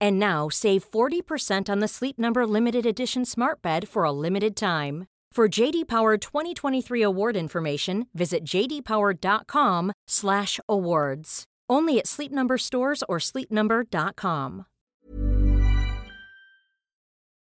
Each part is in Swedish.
And now save 40% on the Sleep Number limited edition Smart Bed for a limited time. For JD Power 2023 award information, visit jdpower.com/awards. Only at Sleep Number stores or sleepnumber.com.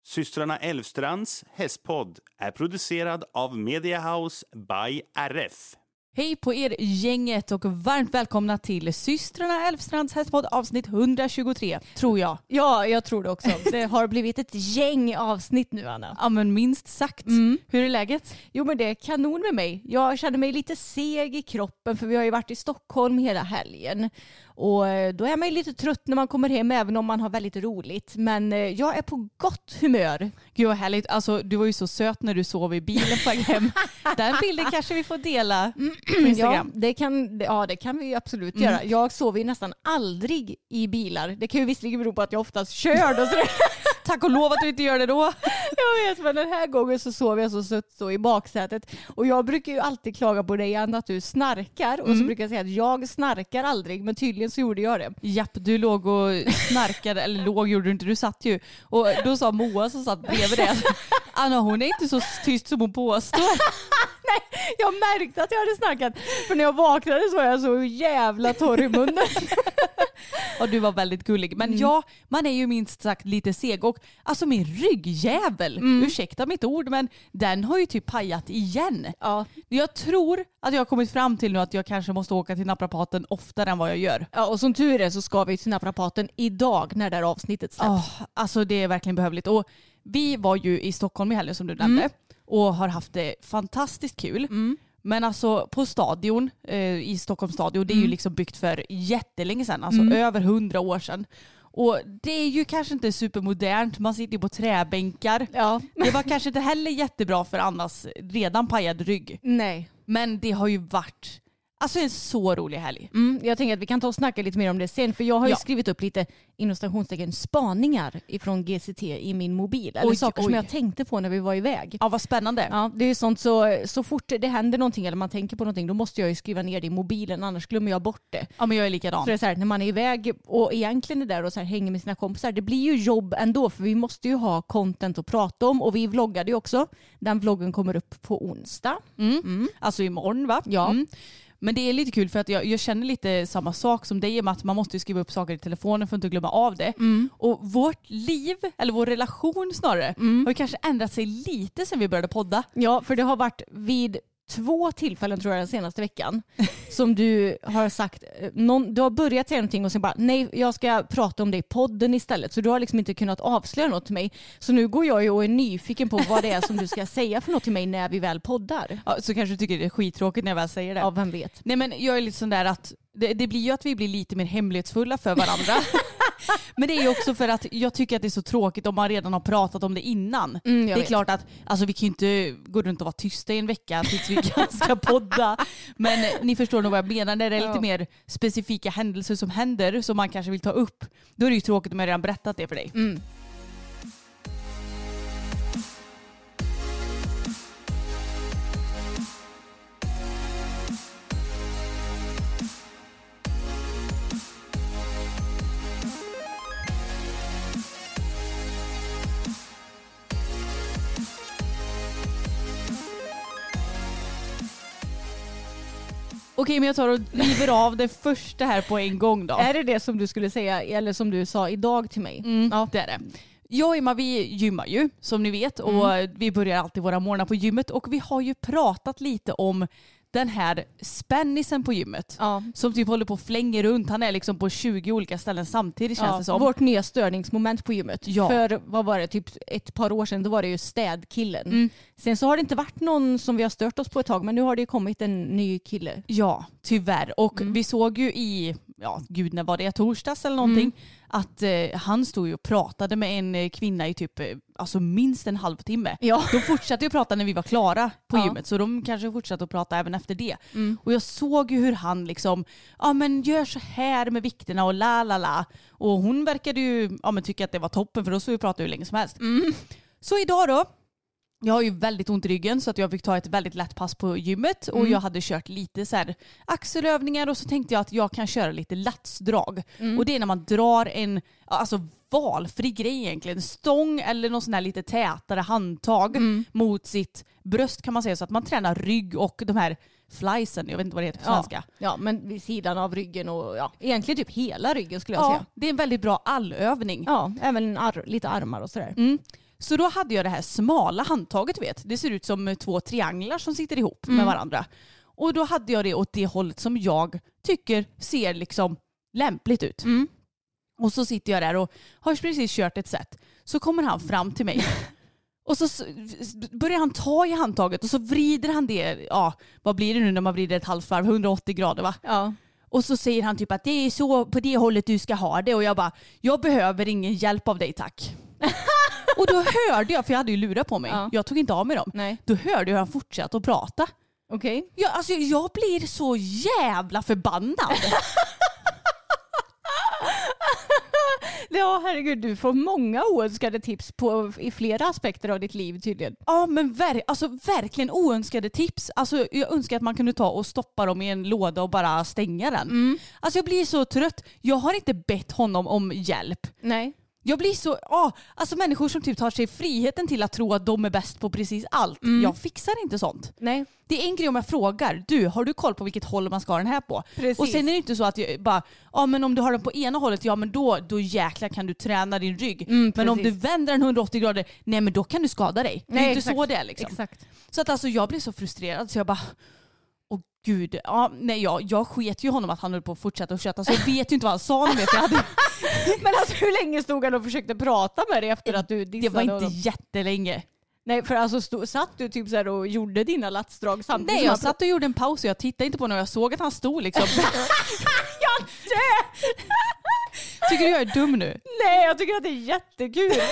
Systrarna Elvstrands hästpodd är producerad av Media House by RF. Hej på er gänget och varmt välkomna till systrarna Elfstrands hästpodd avsnitt 123, tror jag. Ja, jag tror det också. Det har blivit ett gäng avsnitt nu, Anna. Ja, men minst sagt. Mm. Hur är läget? Jo, men det är kanon med mig. Jag känner mig lite seg i kroppen för vi har ju varit i Stockholm hela helgen. Och eh, då är man ju lite trött när man kommer hem även om man har väldigt roligt. Men eh, jag är på gott humör. Gud vad härligt. Alltså, du var ju så söt när du sov i bilen på väg hem. Den bilden kanske vi får dela på Ja Instagram. det, kan, ja, det kan vi absolut Mm. göra. Jag sover ju nästan aldrig i bilar. Det kan ju visserligen bero på att jag oftast kör. Tack och lov att du inte gör det då. jag vet, men den här gången så sov jag så sött så i baksätet. Och jag brukar ju alltid klaga på dig Anna att du snarkar. Och Mm. så brukar jag säga att jag snarkar aldrig. Men tydligen så gjorde jag det. Japp, du låg och snarkade, eller låg gjorde du inte, du satt ju. Och då sa Moa som satt bredvid dig Anna hon är inte så tyst som hon påstår. Jag märkte att jag hade snarkat. För när jag vaknade så var jag så jävla torr i munnen. Och du var väldigt gullig. Men ja, man är ju minst sagt lite seg. Och alltså min ryggjävel, ursäkta mitt ord, men den har ju typ pajat igen. Ja. Jag tror att jag har kommit fram till nu att jag kanske måste åka till naprapaten oftare än vad jag gör. Ja, och som tur är så ska vi till naprapaten idag när det här avsnittet släpps. Oh, alltså det är verkligen behövligt. Och vi var ju i Stockholm i helgen som du nämnde och har haft det fantastiskt kul. Men alltså på stadion, eh, i Stockholms stadion, det är ju liksom byggt för jättelänge sedan, alltså över hundra år sedan. Och det är ju kanske inte supermodernt, man sitter ju på träbänkar. Ja. Det var kanske inte heller jättebra för Annas redan pajad rygg. Nej. Men det har ju varit alltså en så rolig helg. Mm, jag tänker att vi kan ta och snacka lite mer om det sen. För jag har ju Ja. skrivit upp lite inom stationstecken spaningar ifrån GCT i min mobil. Eller Oj, saker som oj. jag tänkte på när vi var iväg. Ja vad spännande. Ja, det är ju sånt så, så fort det händer någonting eller man tänker på någonting då måste jag ju skriva ner det i mobilen annars glömmer jag bort det. Ja men jag är likadan. Så det är så här, när man är iväg och egentligen är där och så här, hänger med sina kompisar, det blir ju jobb ändå för vi måste ju ha content att prata om och vi vloggade ju också. Den vloggen kommer upp på onsdag. Mm. Alltså imorgon va? Ja. Mm. Men det är lite kul för att jag, jag känner lite samma sak som dig med att man måste ju skriva upp saker i telefonen för att inte glömma av det. Och vårt liv, eller vår relation snarare, har ju kanske ändrat sig lite sedan vi började podda. Ja, för det har varit vid två tillfällen tror jag den senaste veckan som du har sagt, eh, någon, du har börjat säga någonting och sen bara nej jag ska prata om det i podden istället. Så du har liksom inte kunnat avslöja något till mig. Så nu går jag ju och är nyfiken på vad det är som du ska säga för något till mig när vi väl poddar. Ja, så kanske du tycker det är skittråkigt när jag väl säger det. Ja, vem vet. Nej men jag är lite sån där att det, det blir ju att vi blir lite mer hemlighetsfulla för varandra. men det är ju också för att jag tycker att det är så tråkigt om man redan har pratat om det innan. Mm, det är vet. klart att alltså, vi kan ju inte gå runt och vara tysta i en vecka tills vi ska podda. Men ni förstår nog vad jag menar. När det är lite Ja. mer specifika händelser som händer som man kanske vill ta upp. Då är det ju tråkigt om jag redan berättat det för dig. Mm. Okej men jag tar och river av det första här på en gång då. Är det det som du skulle säga eller som du sa idag till mig? Mm, ja. Det är det. Jag och Emma vi gymmar ju som ni vet och vi börjar alltid våra morgnar på gymmet och vi har ju pratat lite om den här spännisen på gymmet. Ja. Som typ håller på och flänger runt. Han är liksom på 20 olika ställen samtidigt känns det som. Vårt nya störningsmoment på gymmet. Ja. För vad var det, typ ett par år sedan, då var det ju städkillen. Mm. Sen så har det inte varit någon som vi har stört oss på ett tag, men nu har det ju kommit en ny kille. Ja, tyvärr. Och Mm. vi såg ju i, ja gud när var det, torsdags eller någonting, Mm. att eh, han stod ju och pratade med en eh, kvinna i typ, eh, alltså minst en halvtimme. Ja. De fortsatte ju prata när vi var klara på Ja. gymmet så de kanske fortsatte att prata även efter det. Mm. Och jag såg ju hur han liksom, ja men gör så här med vikterna och la la la. Och hon verkade ju ja, men tycka att det var toppen för då stod vi och pratade hur länge som helst. Mm. Så idag då, jag har ju väldigt ont i ryggen så att jag fick ta ett väldigt lätt pass på gymmet och Mm. jag hade kört lite så här axelövningar och så tänkte jag att jag kan köra lite latsdrag. Mm. Och det är när man drar en alltså valfri grej egentligen, stång eller någon sån här lite tätare handtag Mm. mot sitt bröst kan man säga så att man tränar rygg och de här flysen, jag vet inte vad det heter på Ja. svenska. Ja, men vid sidan av ryggen och ja, egentligen typ hela ryggen skulle jag Ja, säga. det är en väldigt bra allövning. Ja, även ar- lite armar och sådär. Mm. Så då hade jag det här smala handtaget, vet. Det ser ut som två trianglar som sitter ihop med varandra. Och då hade jag det åt det hållet som jag tycker ser liksom lämpligt ut. Mm. Och så sitter jag där och har precis kört ett set. Så kommer han fram till mig. Och så börjar han ta i handtaget och så vrider han det, ja vad blir det nu när man vrider ett halvt varv, 180 grader va? Ja. Och så säger han typ att det är så på det hållet du ska ha det och jag bara, jag behöver ingen hjälp av dig tack. och då hörde jag, för jag hade ju lurat på mig, Ja. jag tog inte av mig dem. Nej. Då hörde jag hur han fortsatte att prata. Okej. Jag, alltså, jag blir så jävla förbannad. Ja, herregud, du får många oönskade tips på, i flera aspekter av ditt liv tydligen. Ja men ver alltså, verkligen oönskade tips. Alltså, jag önskar att man kunde ta och stoppa dem i en låda och bara stänga den. Alltså jag blir så trött. Jag har inte bett honom om hjälp. Nej. Jag blir så, ja, alltså människor som typ tar sig friheten till att tro att de är bäst på precis allt. Jag fixar inte sånt. Nej. Det är en grej om jag frågar, du har du koll på vilket håll man ska ha den här på? Precis. Och sen är det inte så att jag bara, ja men om du har den på ena hållet, ja men då, då jäklar kan du träna din rygg. Mm, men om du vänder den 180 grader, nej men då kan du skada dig. Det är Nej, inte exakt. så det är liksom. Exakt. Så att alltså jag blev så frustrerad så jag bara, åh gud, ja, nej jag, jag sket ju honom att han höll på att fortsätta att köta så jag vet ju inte vad han sa för jag hade, Men alltså hur länge stod han och försökte prata med dig efter att du det dissade var inte honom? jättelänge. Nej, för alltså stod, satt du typ så och gjorde dina latsdrag samtidigt Nej jag satt och gjorde en paus och jag tittade inte på honom och jag såg att han stod liksom. Dör! Tycker du jag är dum nu? Nej, jag tycker att det är jättekul.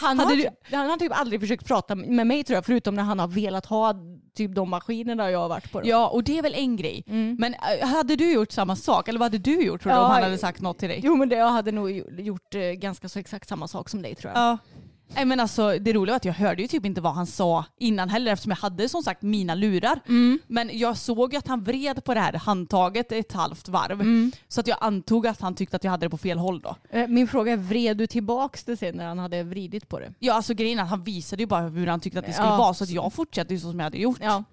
Han Hade du- typ, han har typ aldrig försökt prata med mig tror jag, förutom när han har velat ha typ de maskinerna jag har varit på. Ja och det är väl en grej. Men äh, hade du gjort samma sak eller vad hade du gjort tror du Ja, om han hade sagt något till dig? Jo men det, jag hade nog gjort eh, ganska så exakt samma sak som dig tror jag. Ja. Nej men alltså det roliga var att jag hörde ju typ inte vad han sa innan heller eftersom jag hade som sagt mina lurar. Men jag såg ju att han vred på det här handtaget ett halvt varv. Så att jag antog att han tyckte att jag hade det på fel håll då. Eh, Min fråga är, vred du tillbaks det sen när han hade vridit på det? Ja alltså grejen är att han visade ju bara hur han tyckte att det skulle Ja. vara så att jag fortsatte ju så som jag hade gjort. Ja.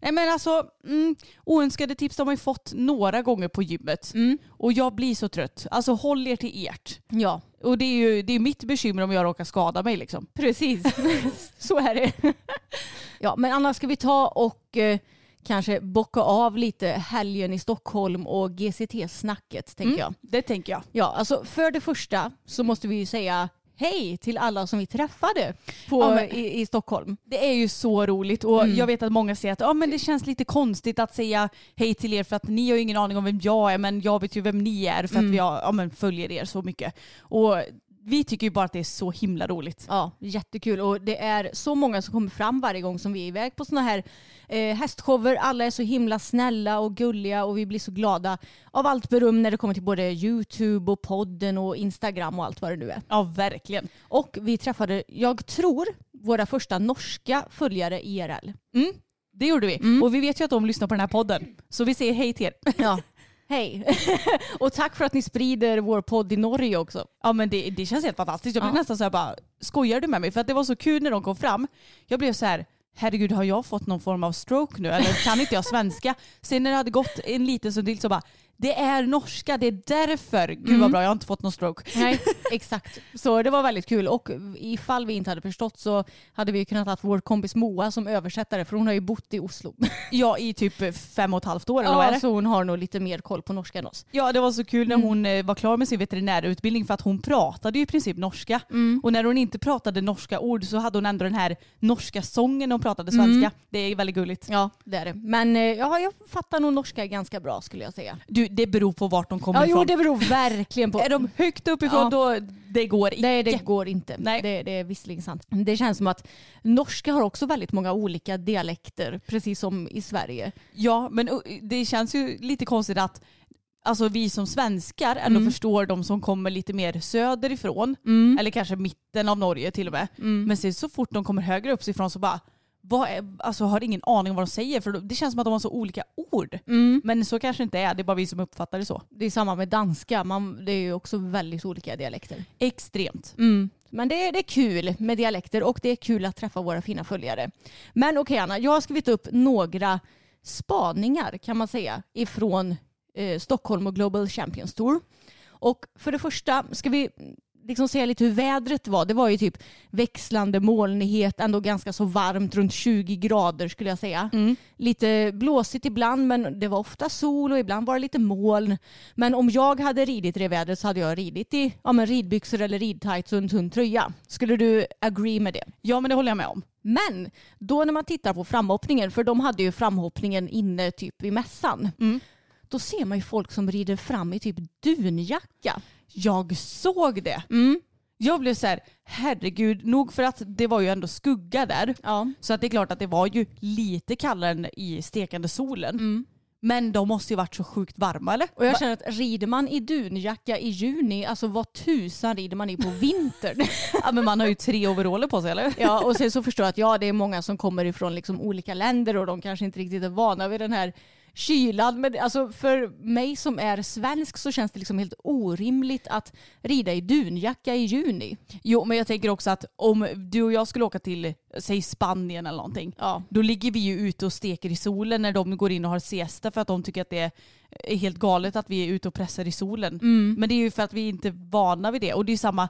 Nej men alltså mm, oönskade tips de har ju fått några gånger på gymmet. Och jag blir så trött. Alltså håll er till ert. Ja, Och det är ju det är mitt bekymmer om jag råkar skada mig liksom. precis. så är det. ja, men annars ska vi ta och eh, kanske bocka av lite helgen i Stockholm och GCT-snacket tänker jag. Det tänker jag. Ja, alltså för det första så måste vi ju säga hej till alla som vi träffade på, Ja, men- i, i Stockholm. Det är ju så roligt och jag vet att många säger att ah, men det känns lite konstigt att säga hej till er för att ni har ju ingen aning om vem jag är men jag vet ju vem ni är för att vi har, ja, men följer er så mycket. Och vi tycker ju bara att det är så himla roligt. Ja, jättekul. Och det är så många som kommer fram varje gång som vi är iväg på sådana här eh, hästshower. Alla är så himla snälla och gulliga och vi blir så glada av allt beröm när det kommer till både YouTube och podden och Instagram och allt vad det nu är. Ja verkligen. Och vi träffade, jag tror, våra första norska följare IRL. Mm, det gjorde vi. Och vi vet ju att de lyssnar på den här podden. Så vi säger hej till er. Ja. Hej! och tack för att ni sprider vår podd i Norge också. Ja men det, det känns helt fantastiskt. Jag blev Ja. nästan så här bara, skojar du med mig? För att det var så kul när de kom fram. Jag blev så här, herregud har jag fått någon form av stroke nu? Eller kan inte jag svenska? Sen när det hade gått en liten stund till så bara, det är norska, det är därför. Gud Mm. vad bra, jag har inte fått någon stroke. Nej, exakt. Så det var väldigt kul. Och ifall vi inte hade förstått så hade vi kunnat ha vår kompis Moa som översättare för hon har ju bott i Oslo. Ja, i typ fem och ett halvt år eller vad är Ja, det? så hon har nog lite mer koll på norska än oss. Ja, det var så kul när Mm. hon eh, var klar med sin veterinärutbildning för att hon pratade ju i princip norska. Mm. Och när hon inte pratade norska ord så hade hon ändå den här norska sången när hon pratade svenska. Mm. Det är väldigt gulligt. Ja, det är det. Men eh, ja, jag fattar nog norska ganska bra skulle jag säga. Du, det beror på vart de kommer Ja, jo, ifrån. det beror verkligen på. Är de högt uppifrån Ja. då det går icke. Nej, det går inte. Nej. Det, det är visserligen sant. Det känns som att norska har också väldigt många olika dialekter, precis som i Sverige. Ja, men det känns ju lite konstigt att alltså, vi som svenskar ändå Mm. förstår de som kommer lite mer söderifrån. Mm. Eller kanske mitten av Norge till och med. Mm. Men så fort de kommer högre upp ifrån så bara vad är, alltså har ingen aning om vad de säger för det känns som att de har så olika ord. Mm. Men så kanske inte är, det är bara vi som uppfattar det så. Det är samma med danska, Man, det är ju också väldigt olika dialekter. Extremt. Mm. Men det, är- det är kul med dialekter och det är kul att träffa våra fina följare. Men okej Anna, jag har skrivit upp några spaningar kan man säga ifrån eh, Stockholm och Global Champions Tour. Och för det första ska vi liksom säga lite hur vädret var. Det var ju typ växlande molnighet, ändå ganska så varmt, runt 20 grader skulle jag säga. Lite blåsigt ibland men det var ofta sol och ibland var det lite moln. Men om jag hade ridit i det vädret så hade jag ridit i ja, men ridbyxor eller ridtights och en tunn tröja. Skulle du agree med det? Ja men det håller jag med om. Men då när man tittar på framhoppningen, för de hade ju framhoppningen inne typ vid mässan. Mm. Då ser man ju folk som rider fram i typ dunjacka. Jag såg det. Mm. Jag blev så här, herregud, nog för att det var ju ändå skugga där. Ja. Så att det är klart att det var ju lite kallare än i stekande solen. Mm. Men de måste ju varit så sjukt varma eller? Och jag känner att rider man i dunjacka i juni, alltså vad tusan rider man i på vintern? ja, men man har ju tre overaller på sig eller? ja, och sen så förstår jag att ja, det är många som kommer ifrån liksom olika länder och de kanske inte riktigt är vana vid den här kylan. Men alltså för mig som är svensk så känns det liksom helt orimligt att rida i dunjacka i juni. Jo men jag tänker också att om du och jag skulle åka till, säg Spanien eller någonting. Ja. Då ligger vi ju ute och steker i solen när de går in och har siesta för att de tycker att det är helt galet att vi är ute och pressar i solen. Mm. Men det är ju för att vi inte är vana vid det. Och det är samma,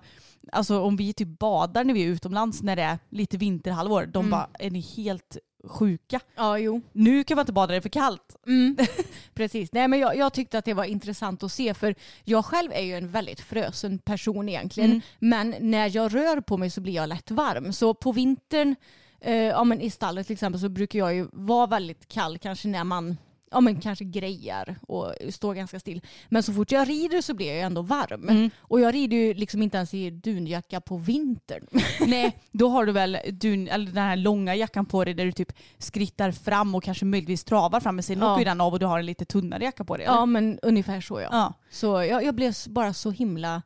alltså om vi typ badar när vi är utomlands när det är lite vinterhalvår. De Mm. bara, är ni helt sjuka? Ja, jo. Nu kan man inte bada, det är för kallt. Mm. Precis. Nej, men jag, jag tyckte att det var intressant att se för jag själv är ju en väldigt frösen person egentligen. Mm. Men när jag rör på mig så blir jag lätt varm. Så på vintern eh, ja, men i stallet till exempel så brukar jag ju vara väldigt kall kanske när man ja, men kanske grejar och står ganska still. Men så fort jag rider så blir jag ändå varm. Mm. Och jag rider ju liksom inte ens i dunjacka på vintern. Nej, då har du väl dun, eller den här långa jackan på dig där du typ skrittar fram och kanske möjligtvis travar fram. Men sen Ja. åker ju den av och du har en lite tunnare jacka på dig. eller? Ja men ungefär så ja. ja. Så jag, jag blev bara så himla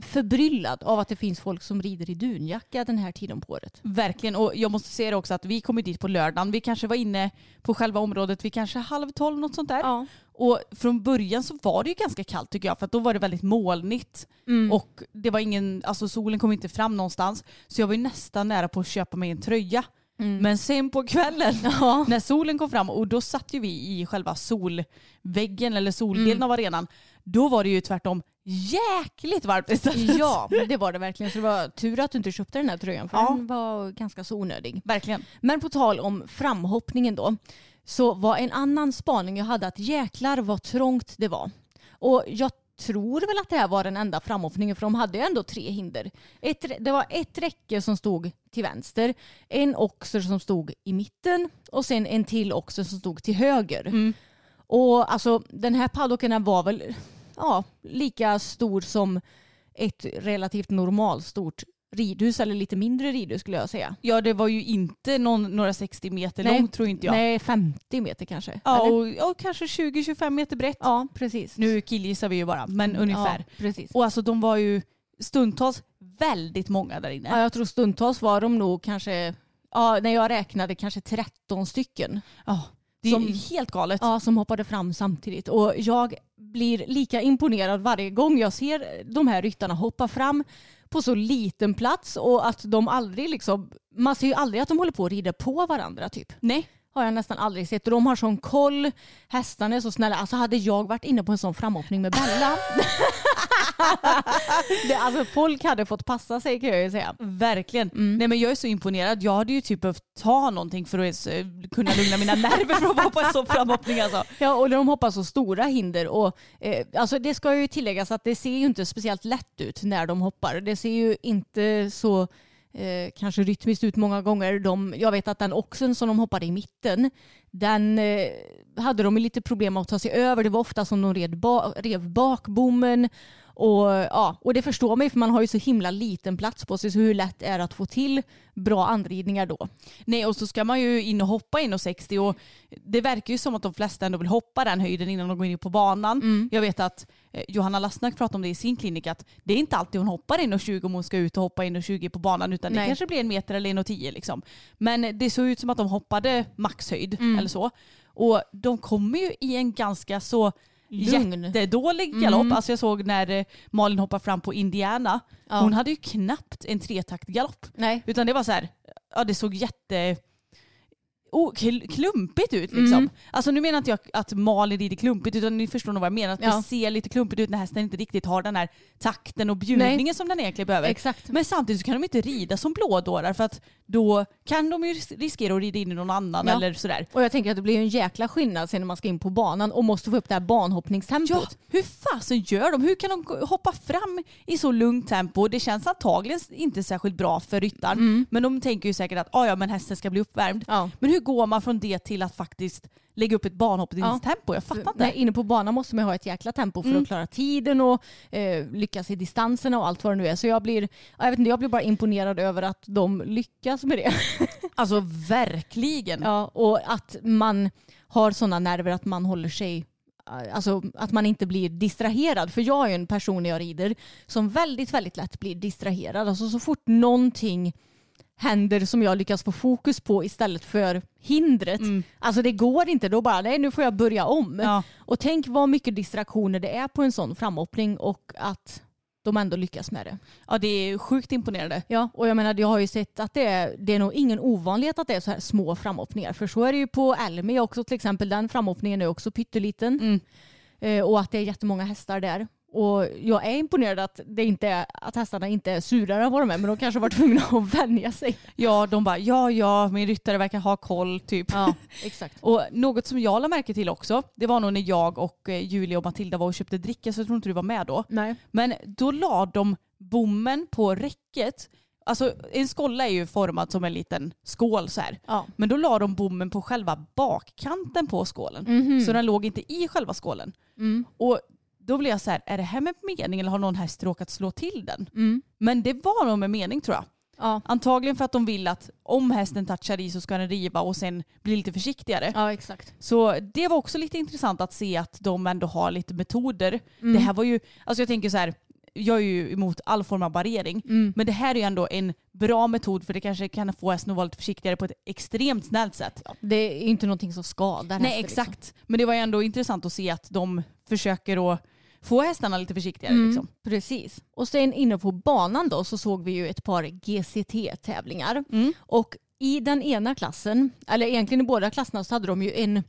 förbryllad av att det finns folk som rider i dunjacka den här tiden på året. Verkligen. Och jag måste säga det också att vi kom dit på lördagen. Vi kanske var inne på själva området vid kanske halv tolv, något sånt där. Ja. Och från början så var det ju ganska kallt tycker jag för då var det väldigt molnigt. Mm. Och det var ingen, alltså solen kom inte fram någonstans. Så jag var ju nästan nära på att köpa mig en tröja. Mm. Men sen på kvällen Ja. när solen kom fram och då satt ju vi i själva solväggen eller soldelen Mm. av arenan. Då var det ju tvärtom jäkligt varmt istället. Ja, det var det verkligen. Så det var tur att du inte köpte den här tröjan för Ja. den var ganska så onödig. Verkligen. Men på tal om framhoppningen då. Så var en annan spaning jag hade att jäklar vad trångt det var. Och jag tror väl att det här var den enda framhoppningen för de hade ju ändå tre hinder. Ett, det var ett räcke som stod till vänster, en oxer som stod i mitten och sen en till oxer som stod till höger. Mm. Och alltså den här paddocken var väl ja, lika stor som ett relativt normalstort ridhus eller lite mindre ridhus skulle jag säga. Ja det var ju inte någon, några 60 meter Nej. långt tror inte jag. Nej, 50 meter kanske. Ja, eller? och, och kanske 20-25 meter brett. ja precis. Nu killgissar vi ju bara, men ungefär. Ja, precis. Och alltså de var ju stundtals väldigt många där inne. Ja, jag tror stundtals var de nog kanske, ja, när jag räknade kanske 13 stycken Ja, det är Som- helt galet. ja, som hoppade fram samtidigt. Och jag blir lika imponerad varje gång jag ser de här ryttarna hoppa fram på så liten plats och att de aldrig liksom, man ser ju aldrig att de håller på och rider på varandra typ. Nej, har jag nästan aldrig sett. Och de har sån koll, hästarna är så snälla. Alltså hade jag varit inne på en sån framhoppning med Bella. det, alltså folk hade fått passa sig kan jag ju säga. Verkligen. Nej, men jag är så imponerad. Jag hade ju typ behövt ta någonting för att ens, eh, kunna lugna mina nerver för att vara på en sån framhoppning. Alltså. Ja, och de hoppar så stora hinder. Och, eh, alltså det ska ju tilläggas att det ser ju inte speciellt lätt ut när de hoppar. Det ser ju inte så eh, kanske rytmiskt ut många gånger. De, jag vet att den oxen som de hoppade i mitten, den eh, hade de lite problem att ta sig över. Det var ofta som de red ba rev bakbommen. Och, ja, och det förstår mig för man har ju så himla liten plats på sig så hur lätt är det att få till bra anridningar då? Nej och så ska man ju in och hoppa 1,60 och det verkar ju som att de flesta ändå vill hoppa den höjden innan de går in på banan. Jag vet att eh, Johanna Lassnack pratade om det i sin klinik att det är inte alltid hon hoppar 1,20 om hon ska ut och hoppa 1,20 på banan utan det Nej. kanske blir en meter eller 1,10 liksom. Men det såg ut som att de hoppade maxhöjd eller så. Och de kommer ju i en ganska så Lugn. jättedålig galopp. Alltså jag såg när eh, Malin hoppade fram på Indiana. Ja. Hon hade ju knappt en tretaktgalopp. Nej. Utan det var så här, ja det såg jätte oh, kl- klumpigt ut liksom. Mm. Alltså nu menar inte jag att Malin rider klumpigt utan ni förstår nog vad jag menar. Att Ja. det ser lite klumpigt ut när hästen inte riktigt har den här takten och bjudningen som den egentligen behöver. Exakt. Men samtidigt så kan de inte rida som blådårar för att då kan de ju ris- riskera att rida in i någon annan Ja. eller sådär. Och jag tänker att det blir en jäkla skillnad sen när man ska in på banan och måste få upp det här banhoppningstempot. Ja, hur fasen gör de? Hur kan de hoppa fram i så lugnt tempo? Det känns antagligen inte särskilt bra för ryttaren. Men de tänker ju säkert att ah, ja, men hästen ska bli uppvärmd. Ja. Men hur går man från det till att faktiskt lägga upp ett banhoppningstempo? Jag fattar inte. Nej, inne på banan måste man ha ett jäkla tempo för att klara tiden och eh, lyckas i distanserna och allt vad det nu är. Så jag blir, ja, jag vet inte, jag blir bara imponerad över att de lyckas med det. Alltså verkligen. ja, och att man har sådana nerver att man håller sig Alltså att man inte blir distraherad. För jag är en person när jag rider som väldigt, väldigt lätt blir distraherad. Alltså så fort någonting händer som jag lyckas få fokus på istället för hindret. Alltså det går inte. Då bara, nej nu får jag börja om. Ja. Och tänk vad mycket distraktioner det är på en sån framhoppning och att de ändå lyckas med det. Ja, det är sjukt imponerande. Ja, och jag menar jag har ju sett att det är, det är nog ingen ovanlighet att det är så här små framhoppningar. För så är det ju på Elmi också till exempel. Den framhoppningen är också pytteliten. Mm. Eh, och att det är jättemånga hästar där. Och jag är imponerad att, det inte är, att hästarna inte är surare än vad de är. Men de kanske varit tvungna att vänja sig. Ja, de bara ja, ja, min ryttare verkar ha koll typ. Ja, exakt. Och något som jag lade märke till också, det var nog när jag och eh, Julia och Matilda var och köpte dricka så jag tror inte du var med då. Nej. Men då la de bommen på räcket. Alltså en skolla är ju formad som en liten skål så här. Ja. Men då la de bommen på själva bakkanten på skålen. Mhm. Så den låg inte i själva skålen. Mm. Och då blev jag så här, är det här med mening eller har någon häst råkat slå till den? Mm. Men det var nog med mening tror jag. Ja. Antagligen för att de vill att om hästen touchar i så ska den riva och sen bli lite försiktigare. ja, exakt. Så det var också lite intressant att se att de ändå har lite metoder. Mm. Det här var ju, alltså jag tänker så här, jag är ju emot all form av barrering. Mm. Men det här är ju ändå en bra metod för det kanske kan få hästen att vara lite försiktigare på ett extremt snällt sätt. Det är inte någonting som skadar Nej hästen, liksom. exakt. Men det var ju ändå intressant att se att de försöker att få hästarna lite försiktigare. Mm, Liksom. Precis. Och sen inne på banan då så såg vi ju ett par GCT-tävlingar. Mm. Och i den ena klassen, eller egentligen i båda klasserna så hade de ju en,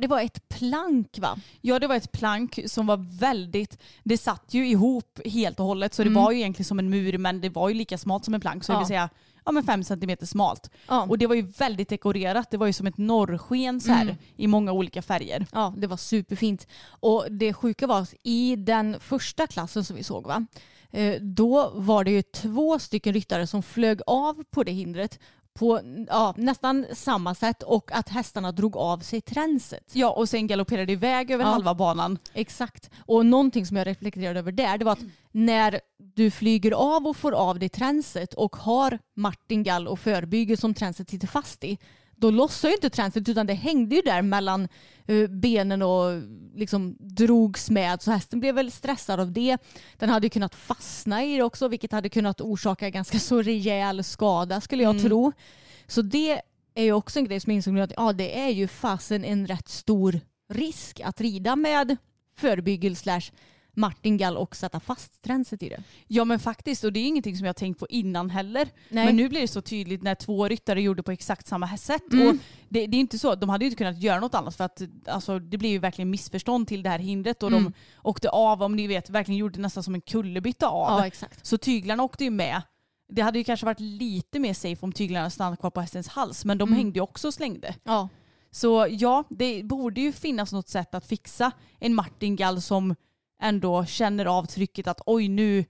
det var ett plank va? Ja det var ett plank som var väldigt, det satt ju ihop helt och hållet så det Mm. var ju egentligen som en mur men det var ju lika smalt som en plank så det Ja. vill säga ja, men fem centimeter smalt. Ja. Och det var ju väldigt dekorerat, det var ju som ett norrsken så här Mm. i många olika färger. Ja, det var superfint. Och det sjuka var att i den första klassen som vi såg, va? eh, då var det ju två stycken ryttare som flög av på det hindret på ja, nästan samma sätt och att hästarna drog av sig tränset. Ja och sen galopperade iväg över Ja. halva banan. Exakt. Och någonting som jag reflekterade över där det var att när du flyger av och får av dig tränset och har martingall och förbyge som tränset sitter fast i då lossar ju inte tränset utan det hängde ju där mellan eh, benen och liksom drogs med. Så hästen blev väl stressad av det. Den hade ju kunnat fastna i det också vilket hade kunnat orsaka ganska så rejäl skada skulle jag tro. Så det är ju också en grej som jag insåg att ja, det är ju fasen en rätt stor risk att rida med förebyggel slash martingall och sätta fast tränset i det. Ja men faktiskt och det är ingenting som jag tänkt på innan heller. Nej. Men nu blir det så tydligt när två ryttare gjorde på exakt samma sätt. Mm. Och det, det är inte så, de hade ju inte kunnat göra något annat för att alltså, det blev ju verkligen missförstånd till det här hindret och Mm. de åkte av, om ni vet, verkligen gjorde nästan som en kullerbytta av. Ja exakt. Så tyglarna åkte ju med. Det hade ju kanske varit lite mer safe om tyglarna stannat kvar på hästens hals men de Mm. hängde ju också och slängde. Ja. Så ja, det borde ju finnas något sätt att fixa en martingall som ändå känner av trycket att oj nu,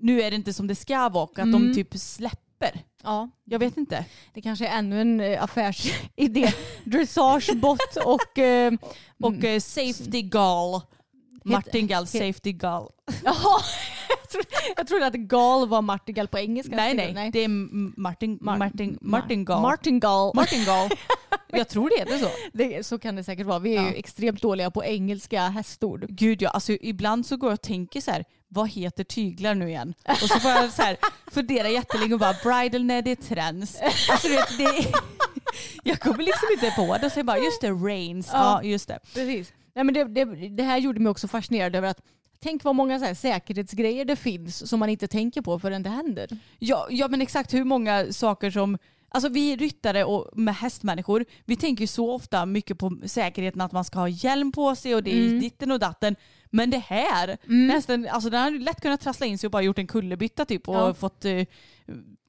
nu är det inte som det ska vara och att Mm. de typ släpper. ja. Jag vet inte. Det kanske är ännu en eh, affärsidé. Dressagebot och... Eh, Och eh, safety gall. Martingall he- safety gall. Jaha, jag trodde, jag trodde att gal var martingall på engelska. Nej nej, det är Martin, Mar- Martin, Martingall. Martingall. Martingall. Jag tror det är så. Det, så kan det säkert vara. Vi är Ja. ju extremt dåliga på engelska hästord. Gud ja, alltså ibland så går jag och tänker så här, vad heter tyglar nu igen? Och så får jag så här fundera jättelänge och bara bridal när det är trends. Alltså vet, det jag kommer liksom inte på det och så jag bara just det, rains. Ja, Ja. just det. Precis. Nej, men det, det, det här gjorde mig också fascinerad över att tänk vad många så här säkerhetsgrejer det finns som man inte tänker på förrän det händer. Ja, ja men exakt hur många saker som Alltså vi ryttare och med hästmänniskor, vi tänker ju så ofta mycket på säkerheten att man ska ha hjälm på sig och det är Mm. ditten och datten. Men det här, nästan, alltså den hade lätt kunnat trassla in sig och bara gjort en kullerbytta typ och Ja. fått eh,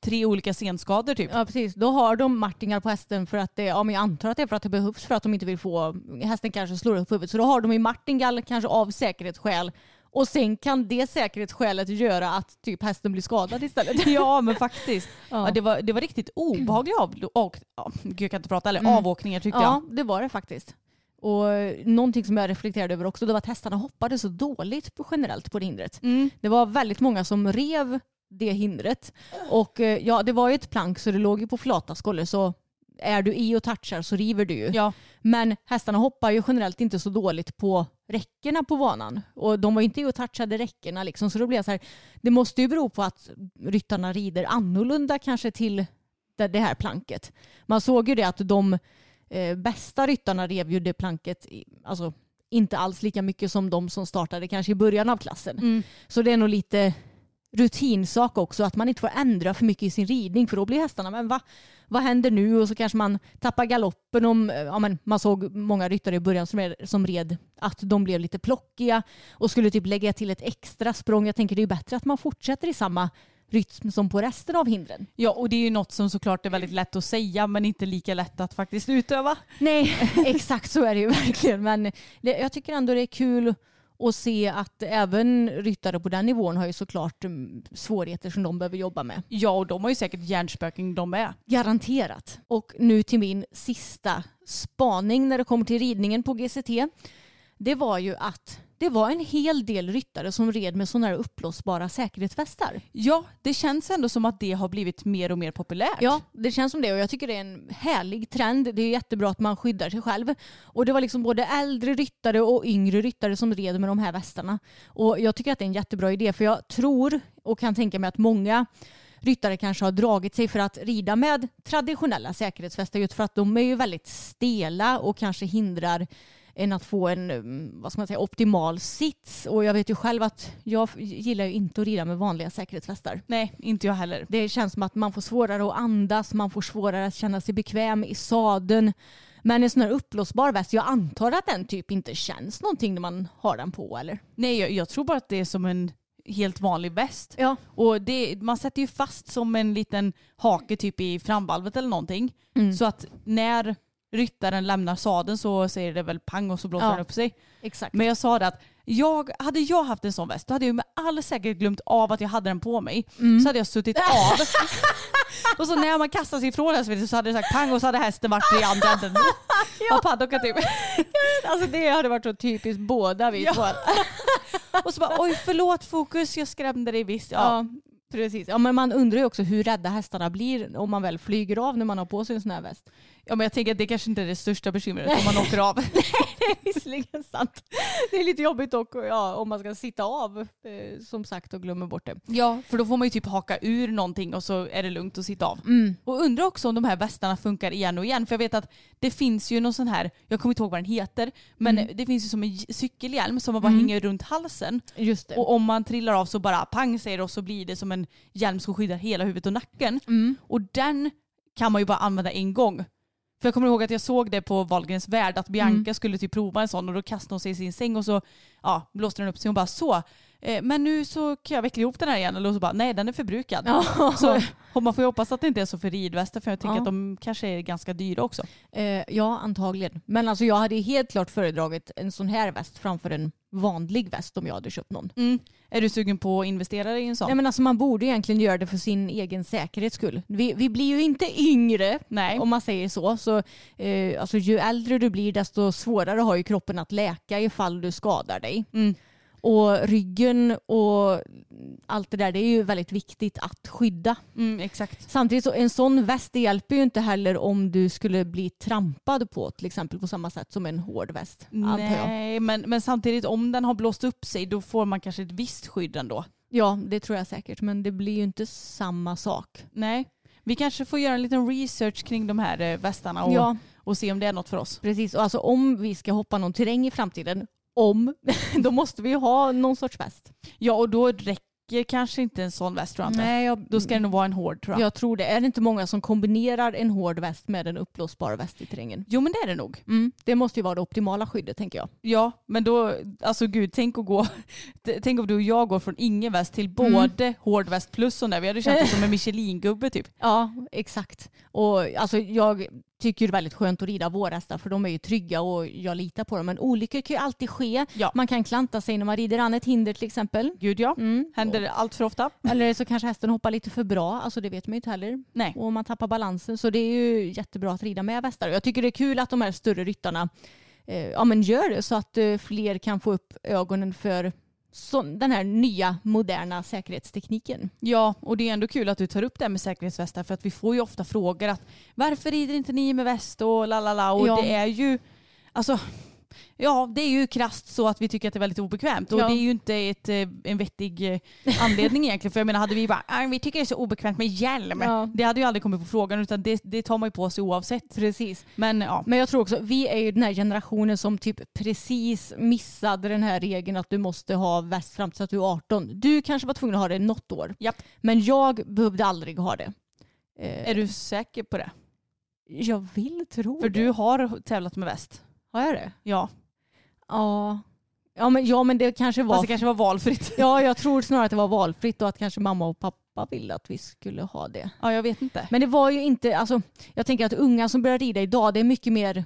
tre olika senskador typ. Ja precis, då har de martingar på hästen för att det, ja men jag antar att det är för att det behövs för att de inte vill få, hästen kanske slår upp huvudet. Så då har de i martingall kanske av säkerhetsskäl och sen kan det säkerhetsskälet göra att typ hästen blir skadad istället. Ja men faktiskt. Ja. Ja. det, var, det var riktigt obehagliga av, och, ja, gud, jag kan inte prata, eller Mm. avåkningar tyckte Ja, det var det faktiskt. Och eh, någonting som jag reflekterade över också det var att hästarna hoppade så dåligt på, generellt på det hindret. jag. Mm. Det var väldigt många som rev det hindret. Och eh, ja, det var ju ett plank så det låg ju på flata skållor så är du i och touchar så river du ju. Ja. Men hästarna hoppar ju generellt inte så dåligt på räckena på banan. Och de var ju inte i och touchade räckena liksom. Så då blev jag så här, det måste ju bero på att ryttarna rider annorlunda kanske till det, det här planket. Man såg ju det att de eh, bästa ryttarna rev ju det planket, i, alltså inte alls lika mycket som de som startade kanske i början av klassen. Mm. Så det är nog lite rutinsak också att man inte får ändra för mycket i sin ridning för då blir hästarna, men va, vad händer nu? Och så kanske man tappar galoppen om, ja men man såg många ryttare i början som, red, som red att de blev lite plockiga och skulle typ lägga till ett extra språng. Jag tänker det är bättre att man fortsätter i samma rytm som på resten av hindren. ja och det är ju något som såklart är väldigt lätt att säga men inte lika lätt att faktiskt utöva. Nej, exakt så är det ju verkligen. Men det, jag tycker ändå det är kul att se att även ryttare på den nivån har ju såklart mm, svårigheter som de behöver jobba med. Ja och de har ju säkert hjärnspöken de med. Garanterat. Och nu till min sista spaning när det kommer till ridningen på GCT. Det var ju att det var en hel del ryttare som red med sådana här uppblåsbara säkerhetsvästar. Ja, det känns ändå som att det har blivit mer och mer populärt. Ja, det känns som det och jag tycker det är en härlig trend. Det är jättebra att man skyddar sig själv. Och det var liksom både äldre ryttare och yngre ryttare som red med de här västarna. Och jag tycker att det är en jättebra idé för jag tror och kan tänka mig att många ryttare kanske har dragit sig för att rida med traditionella säkerhetsvästar just för att de är ju väldigt stela och kanske hindrar en att få en mm, vad ska man säga, optimal sits. Och jag vet ju själv att jag gillar ju inte att rida med vanliga säkerhetsvästar. Nej, inte jag heller. Det känns som att man får svårare att andas, man får svårare att känna sig bekväm i sadeln. Men en sån här uppblåsbar väst, jag antar att den typ inte känns någonting när man har den på eller? Nej, jag, jag tror bara att det är som en helt vanlig väst. Ja. Och det, man sätter ju fast som en liten hake typ i framvalvet eller någonting. Mm. Så att när ryttaren lämnar sadeln så säger det väl pang och så blåser Ja. den upp sig. Exakt. Men jag sa det att jag, hade jag haft en sån väst då hade jag med all säkerhet glömt av att jag hade den på mig. Mm. Så hade jag suttit av. och så när man kastar sig ifrån hästen så hade det sagt pang och så hade hästen varit i andra änden. Av paddocken typ. Alltså det hade varit så typiskt båda vi Ja. två. Och så bara oj förlåt fokus jag skrämde dig visst. Ja. Ja, precis. Ja, men man undrar ju också hur rädda hästarna blir om man väl flyger av när man har på sig en sån här väst. Ja men jag tänker att det kanske inte är det största bekymret om man åker av. Visserligen sant. Det är lite jobbigt dock ja, om man ska sitta av eh, som sagt och glömmer bort det. Ja, för då får man ju typ haka ur någonting och så är det lugnt att sitta av. Mm. Och undrar också om de här västarna funkar igen och igen. För jag vet att det finns ju någon sån här, jag kommer inte ihåg vad den heter, men Mm. det finns ju som en cykelhjälm som man bara hänger runt halsen. Just det. Och om man trillar av så bara pang säger det och så blir det som en hjälm som skyddar hela huvudet och nacken. Mm. Och den kan man ju bara använda en gång. För jag kommer ihåg att jag såg det på Wahlgrens värld att Bianca Mm. skulle typ prova en sån och då kastade hon sig i sin säng och så ja, blåste den upp sig hon bara så. Eh, men nu så kan jag veckla ihop den här igen. Eller så bara nej den är förbrukad. Ja. Så och man får ju hoppas att det inte är så för ridvästar för jag tycker Ja. att de kanske är ganska dyra också. Eh, ja, antagligen. Men alltså jag hade helt klart föredragit en sån här väst framför en vanlig väst om jag hade köpt någon. Mm. Är du sugen på att investera i en sån? Nej, men alltså man borde egentligen göra det för sin egen säkerhets skull. Vi, vi blir ju inte yngre Nej. om man säger så. så eh, alltså, ju äldre du blir desto svårare har ju kroppen att läka ifall du skadar dig. Mm. Och ryggen och allt det där det är ju väldigt viktigt att skydda. Mm, exakt. Samtidigt så en sån väst det hjälper ju inte heller om du skulle bli trampad på till exempel på samma sätt som en hård väst. Nej, men, men samtidigt om den har blåst upp sig då får man kanske ett visst skydd ändå. Ja det tror jag säkert men det blir ju inte samma sak. Nej. Vi kanske får göra en liten research kring de här eh, västarna och, Ja och se om det är något för oss. precis och alltså om vi ska hoppa någon terräng i framtiden om då måste vi ju ha någon sorts väst. Ja och då räcker kanske inte en sån väst tror jag inte. Nej, jag, Då ska det nog vara en hård tror jag. jag tror det. Är det inte många som kombinerar en hård väst med en uppblåsbar väst i terrängen? Jo men det är det nog. Mm. Det måste ju vara det optimala skyddet tänker jag. Ja men då, alltså gud tänk att gå, tänk om du och jag går från ingen väst till både hård väst plus sån där. Vi hade känt oss som en Michelin-gubbe typ. Ja, exakt. Och alltså, jag tycker det är väldigt skönt att rida vårhästar för de är ju trygga och jag litar på dem. Men olyckor kan ju alltid ske. Ja. Man kan klanta sig när man rider an ett hinder till exempel. Gud ja. Mm. Händer det allt för ofta? Eller så kanske hästen hoppar lite för bra, alltså det vet man ju inte heller. Nej. Och man tappar balansen så det är ju jättebra att rida med västar. Och Jag tycker det är kul att de här större ryttarna eh, ja, men gör det så att eh, fler kan få upp ögonen för så, den här nya moderna säkerhetstekniken. Ja, och det är ändå kul att du tar upp det här med säkerhetsvästar för att vi får ju ofta frågor att varför rider inte ni med väst och la la la och Ja. det är ju alltså Ja, det är ju krasst så att vi tycker att det är väldigt obekvämt och Ja. det är ju inte ett, eh, en vettig eh, anledning egentligen. För jag menar, hade vi bara "Ah, vi tycker det är så obekvämt med hjälm. Ja. Det hade ju aldrig kommit på frågan utan det, det tar man ju på sig oavsett. Precis. Men ja, Men jag tror också, vi är ju den här generationen som typ precis missade den här regeln att du måste ha väst fram tills att du är 18. Du kanske var tvungen att ha det något år. Japp. Men jag behövde aldrig ha det. Eh, är du säker på det? Jag vill tro För det. du har tävlat med väst. Har jag det? Ja, Ja. Ja men, ja men det kanske var... fast det kanske var valfritt. Ja jag tror snarare att det var valfritt och att kanske mamma och pappa ville att vi skulle ha det. Ja, jag vet inte. Men det var ju inte, alltså jag tänker att unga som börjar rida idag det är mycket mer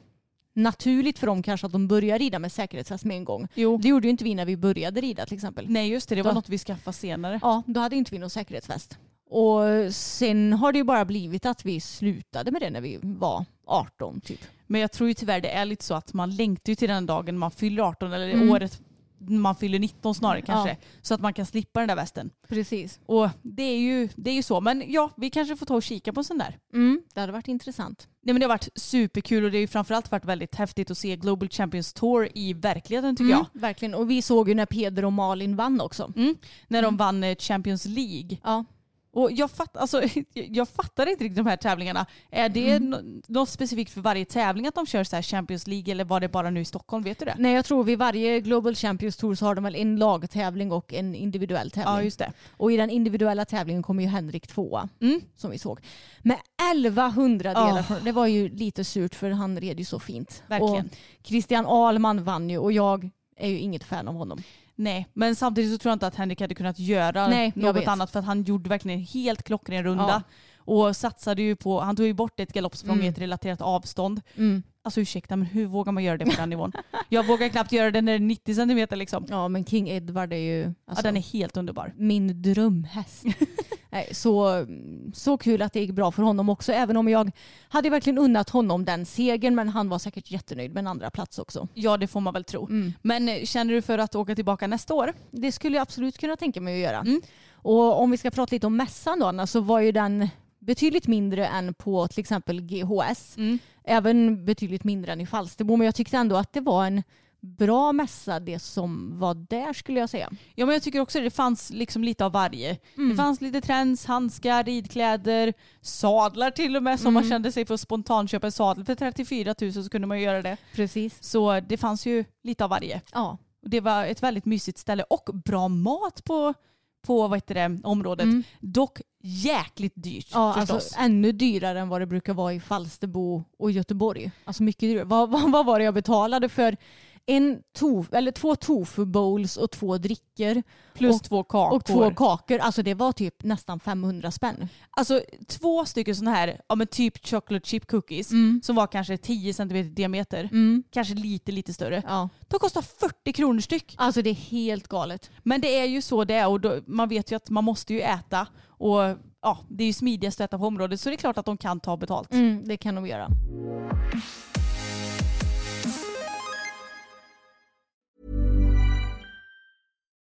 naturligt för dem kanske att de börjar rida med säkerhetsväst med en gång. Jo. Det gjorde ju inte vi när vi började rida till exempel. Nej just det, det var Ja. något vi skaffade senare. Ja, då hade inte vi någon säkerhetsväst. Och sen har det ju bara blivit att vi slutade med det när vi var 18 typ. Men jag tror ju tyvärr det är lite så att man längtar ju till den dagen man fyller 18 eller Mm. året man fyller 19 snarare kanske. Ja. Så att man kan slippa den där västen. Precis. Och det är, ju, det är ju så. Men ja, vi kanske får ta och kika på en sån där. Mm, det hade varit intressant. Nej, men det har varit superkul och det har ju framförallt varit väldigt häftigt att se Global Champions Tour i verkligheten tycker jag. Verkligen. Och vi såg ju när Peder och Malin vann också. Mm. När de vann eh, Champions League. Ja. Och jag, fatt, alltså, jag fattar inte riktigt de här tävlingarna. Är det Mm. nå- något specifikt för varje tävling att de kör så här Champions League eller var det bara nu i Stockholm? Vet du det? Nej, jag tror vid varje Global Champions Tour så har de väl en lagtävling och en individuell tävling. Ja, just det. Och i den individuella tävlingen kommer ju Henrik tvåa Mm. som vi såg. Med 1100 delar. Från, det var ju lite surt för han red ju så fint. Verkligen. Och Christian Ahlman vann ju och jag är ju inget fan av honom. Nej, men samtidigt så tror jag inte att Henrik hade kunnat göra Nej, något annat för att han gjorde verkligen en helt klockren runda. Ja. Och satsade ju på, han tog ju bort ett galoppsprång Mm. i ett relaterat avstånd. Mm. Alltså ursäkta men hur vågar man göra det på den nivån? Jag vågar knappt göra det när det är 90 centimeter liksom. Ja men King Edward är ju Ja, alltså, den är helt underbar. min drömhäst. Nej, så, så kul att det gick bra för honom också. Även om jag hade verkligen unnat honom den segern men han var säkert jättenöjd med en andra plats också. Ja det får man väl tro. Mm. Men eh, känner du för att åka tillbaka nästa år? Det skulle jag absolut kunna tänka mig att göra. Mm. Och om vi ska prata lite om mässan då, Anna, så var ju den betydligt mindre än på till exempel GHS. Mm. Även betydligt mindre än i Falsterbo. Men jag tyckte ändå att det var en bra mässa det som var där skulle jag säga. Ja men jag tycker också det fanns liksom lite av varje. Mm. Det fanns lite trends, handskar, ridkläder, sadlar till och med som man Mm. kände sig för att spontanköpa en sadel för 34 000 så kunde man ju göra det. Precis. Så det fanns ju lite av varje. Ja. Det var ett väldigt mysigt ställe och bra mat på, på vad heter det, området. Mm. Dock jäkligt dyrt Ja, förstås. alltså ännu dyrare än vad det brukar vara i Falsterbo och Göteborg. Alltså mycket dyrare. Vad, vad, vad var det jag betalade för en tof, eller två tofu bowls och två drickor Plus och, två kakor. och två kakor. Alltså det var typ nästan 500 spänn. Alltså två stycken sådana här, ja men typ chocolate chip cookies Mm. som var kanske 10 cm diameter. Mm. Kanske lite lite större. Ja. De kostar 40 kronor styck. Alltså det är helt galet. Men det är ju så det är och då, man vet ju att man måste ju äta. Och ja, det är ju smidigast att äta på området så det är klart att de kan ta betalt. Mm, det kan de göra.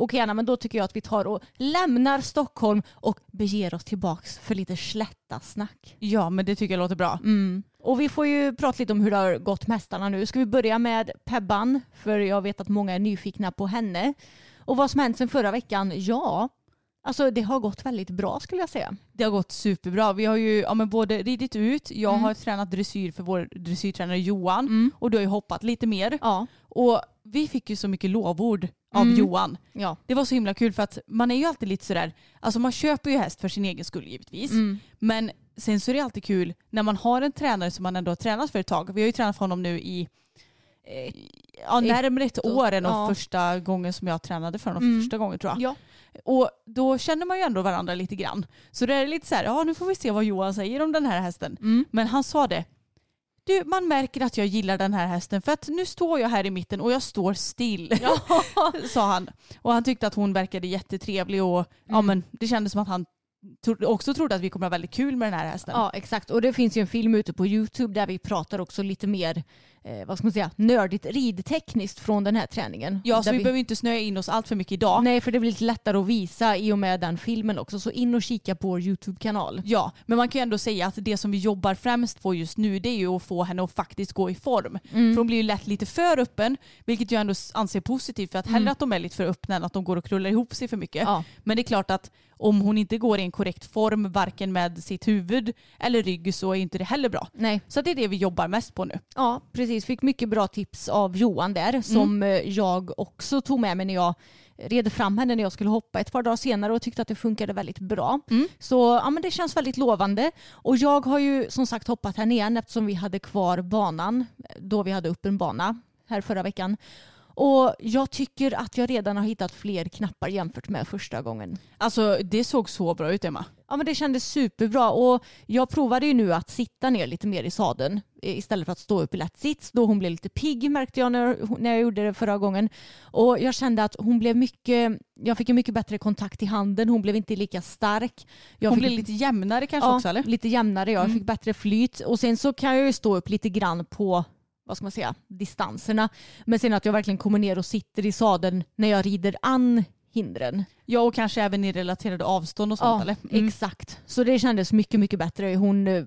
Okej Anna, men då tycker jag att vi tar och lämnar Stockholm och beger oss tillbaks för lite slätta snack. Ja men det tycker jag låter bra. Mm. Och vi får ju prata lite om hur det har gått med hästarna nu. Ska vi börja med Pebban? För jag vet att många är nyfikna på henne. Och vad som hänt sen förra veckan? Ja, alltså det har gått väldigt bra skulle jag säga. Det har gått superbra. Vi har ju ja, men både ridit ut, jag Mm. har tränat dressyr för vår dressyrtränare Johan och du har ju hoppat lite mer. Ja. Och vi fick ju så mycket lovord av Mm. Johan. Ja. Det var så himla kul för att man är ju alltid lite sådär, alltså man köper ju häst för sin egen skull givetvis. Mm. Men sen så är det alltid kul när man har en tränare som man ändå har tränat för ett tag. Vi har ju tränat för honom nu i eh, ja, närmare ett år än ja. första gången som jag tränade för honom Mm. för första gången tror jag. Ja. Och då känner man ju ändå varandra lite grann. Så det är lite så här, ja nu får vi se vad Johan säger om den här hästen. Mm. Men han sa det, du man märker att jag gillar den här hästen för att nu står jag här i mitten och jag står still. sa han. Och han tyckte att hon verkade jättetrevlig och ja, Mm. men det kändes som att han tro- också trodde att vi kommer ha väldigt kul med den här hästen. Ja, exakt. Och det finns ju en film ute på YouTube där vi pratar också lite mer, eh, vad ska man säga, nördigt ridtekniskt från den här träningen. Ja, så Där vi, behöver inte snöa in oss allt för mycket idag. Nej, för det blir lite lättare att visa i och med den filmen också. Så in och kika på vår YouTube-kanal. Ja, men man kan ju ändå säga att det som vi jobbar främst på just nu det är ju att få henne att faktiskt gå i form. Mm. För hon blir ju lätt lite för öppen, vilket jag ändå anser positivt för att hellre att de är lite för öppna än att de går och krullar ihop sig för mycket. Ja. Men det är klart att om hon inte går i en korrekt form, varken med sitt huvud eller rygg, så är inte det heller bra. Nej. Så det är det vi jobbar mest på nu. Ja, precis. Fick mycket bra tips av Johan där som eh, jag också tog med mig när jag red fram henne när jag skulle hoppa ett par dagar senare och tyckte att det funkade väldigt bra. Så ja, men det känns väldigt lovande. Och jag har ju som sagt hoppat henne igen eftersom vi hade kvar banan då vi hade upp en bana här förra veckan. Och jag tycker att jag redan har hittat fler knappar jämfört med första gången. Alltså det såg så bra ut Emma. Ja men det kändes superbra och jag provade ju nu att sitta ner lite mer i sadeln istället för att stå upp i lätt sits då hon blev lite pigg märkte jag när, när jag gjorde det förra gången. Och jag kände att hon blev mycket, jag fick en mycket bättre kontakt i handen, hon blev inte lika stark. Jag Hon fick, blev lite jämnare kanske ja, också eller? lite jämnare, jag Mm. fick bättre flyt och sen så kan jag ju stå upp lite grann på vad ska man säga, distanserna. Men sen att jag verkligen kommer ner och sitter i sadeln när jag rider an hindren. Ja och kanske även i relaterade avstånd och sånt Ja, eller? Mm. exakt. Så det kändes mycket, mycket bättre. Hon eh,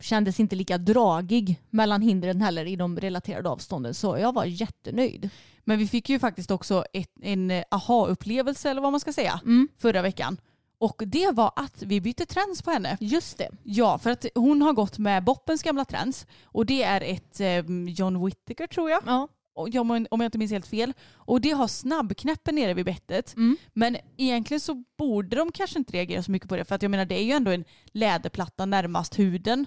kändes inte lika dragig mellan hindren heller i de relaterade avstånden. Så jag var jättenöjd. Men vi fick ju faktiskt också ett, en aha-upplevelse eller vad man ska säga Mm. förra veckan. Och det var att vi bytte träns på henne. Just det. Ja, för att hon har gått med Boppens gamla träns och det är ett eh, John Whittaker tror jag. Ja. Om jag inte minns helt fel. Och det har snabbknäppen nere vid bettet. Mm. Men egentligen så borde de kanske inte reagera så mycket på det. För att jag menar det är ju ändå en läderplatta närmast huden.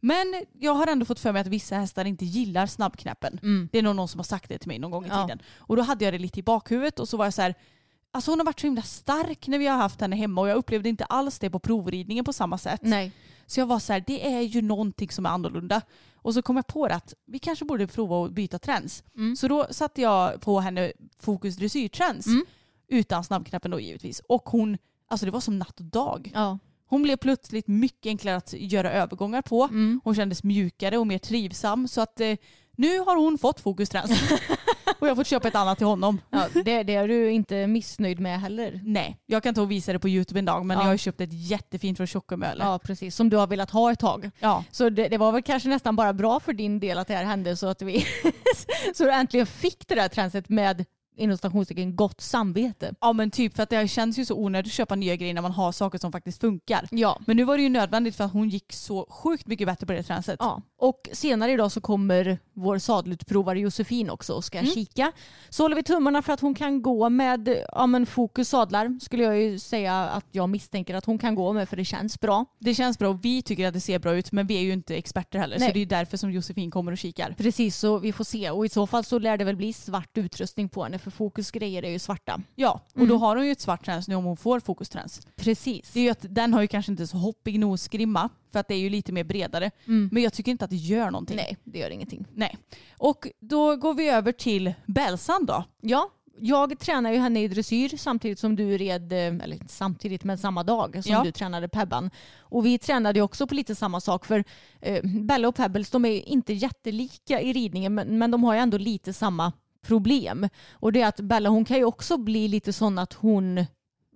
Men jag har ändå fått för mig att vissa hästar inte gillar snabbknäppen. Mm. Det är nog någon som har sagt det till mig någon gång i Ja. tiden. Och då hade jag det lite i bakhuvudet och så var jag så här, alltså hon har varit så himla stark när vi har haft henne hemma och jag upplevde inte alls det på provridningen på samma sätt. Nej. Så jag var så här, det är ju någonting som är annorlunda. Och så kom jag på det att vi kanske borde prova att byta träns. Mm. Så då satte jag på henne fokus dressyrträns. Mm. Utan snabbknappen då givetvis. Och hon, alltså det var som natt och dag. Ja. Hon blev plötsligt mycket enklare att göra övergångar på. Mm. Hon kändes mjukare och mer trivsam. Så att eh, nu har hon fått fokusträns. och jag har fått köpa ett annat till honom. Ja, det, det är du inte missnöjd med heller. Nej, jag kan ta och visa det på YouTube en dag men Ja. jag har köpt ett jättefint från Tjockumöle. Ja, precis. Som du har velat ha ett tag. Ja. Så det, det var väl kanske nästan bara bra för din del att det här hände så att vi så du äntligen fick det där tränset med inom stationstecken gott samvete. ja men typ för att det känns ju så onödigt att köpa nya grejer när man har saker som faktiskt funkar. Ja. Men nu var det ju nödvändigt för att hon gick så sjukt mycket bättre på det tränset. Ja, och senare idag så kommer vår sadelutprovare Josefin också och ska kika. Så håller vi tummarna för att hon kan gå med ja, men fokus sadlar skulle jag ju säga att jag misstänker att hon kan gå med för det känns bra. Det känns bra och vi tycker att det ser bra ut men vi är ju inte experter heller Nej. så det är ju därför som Josefin kommer och kikar. Precis så vi får se och i så fall så lär det väl bli svart utrustning på henne för fokusgrejer är ju svarta. Ja, och då har hon ju ett svart träns nu om hon får fokusträns. Precis. Det är ju att den har ju kanske inte så hoppig nosgrimma för att det är ju lite mer bredare. Men jag tycker inte att det gör någonting. Nej, det gör ingenting. Nej. Och då går vi över till Belsan då. Ja, jag tränar ju henne i dressyr samtidigt som du red, eh, eller samtidigt men samma dag som Ja. du tränade Pebban. Och vi tränade ju också på lite samma sak för eh, Bella och Pebbles de är inte jättelika i ridningen men, men de har ju ändå lite samma problem. Och det är att Bella hon kan ju också bli lite sån att hon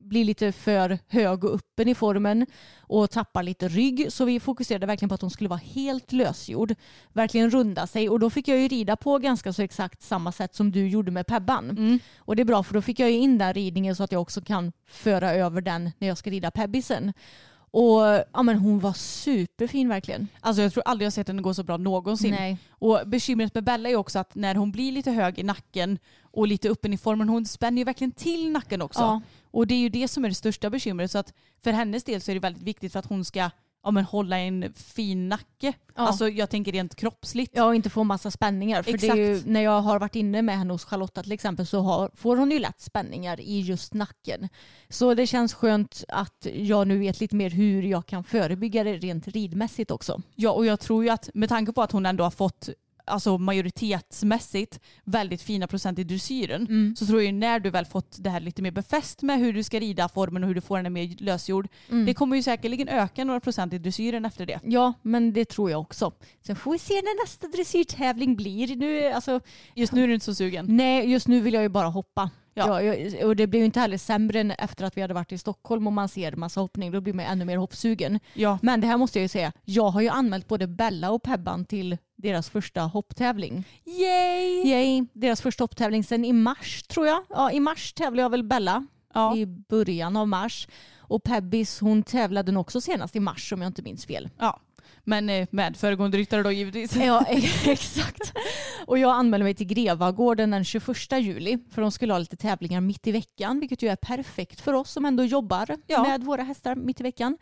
blir lite för hög och öppen i formen och tappar lite rygg. Så vi fokuserade verkligen på att hon skulle vara helt lösgjord. Verkligen runda sig och då fick jag ju rida på ganska så exakt samma sätt som du gjorde med Pebban. Och det är bra för då fick jag ju in den ridningen så att jag också kan föra över den när jag ska rida Pebbisen. Och ja, men hon var superfin verkligen. Alltså jag tror aldrig jag sett henne gå så bra någonsin. Nej. Och bekymret med Bella är också att när hon blir lite hög i nacken och lite öppen i formen, hon spänner ju verkligen till nacken också. Ja. Och det är ju det som är det största bekymret. Så att för hennes del så är det väldigt viktigt för att hon ska ja, men hålla en fin nacke. Ja. Alltså jag tänker rent kroppsligt. Ja, och inte få massa spänningar. För är ju, Exakt. när jag har varit inne med henne hos Charlotta till exempel så har, får hon ju lätt spänningar i just nacken. Så det känns skönt att jag nu vet lite mer hur jag kan förebygga det rent ridmässigt också. Ja och jag tror ju att med tanke på att hon ändå har fått alltså majoritetsmässigt väldigt fina procent i dressyren Mm. så tror jag när du väl fått det här lite mer befäst med hur du ska rida formen och hur du får henne mer lösgjord. Mm. Det kommer ju säkerligen öka några procent i dressyren efter det. Ja, men det tror jag också. Sen får vi se när nästa dressyrtävling blir. Nu, alltså, Just nu är du inte så sugen. nej, just nu vill jag ju bara hoppa. Ja. Ja. och det blev inte heller sämre än efter att vi hade varit i Stockholm och man ser massa hoppning. Då blir man ännu mer hoppsugen. Ja. Men det här måste jag ju säga. Jag har ju anmält både Bella och Pebban till deras första hopptävling. Yay! Yay. Deras första hopptävling sen i mars tror jag. Ja, I mars tävlade jag väl Bella. Ja. I början av mars. Och Pebbis hon tävlade nog också senast i mars om jag inte minns fel. ja. Men eh, med föregående ryttare då givetvis. Ja, exakt. Och jag anmälde mig till Grevagården den 21 juli för de skulle ha lite tävlingar mitt i veckan vilket ju är perfekt för oss som ändå jobbar Ja. med våra hästar mitt i veckan.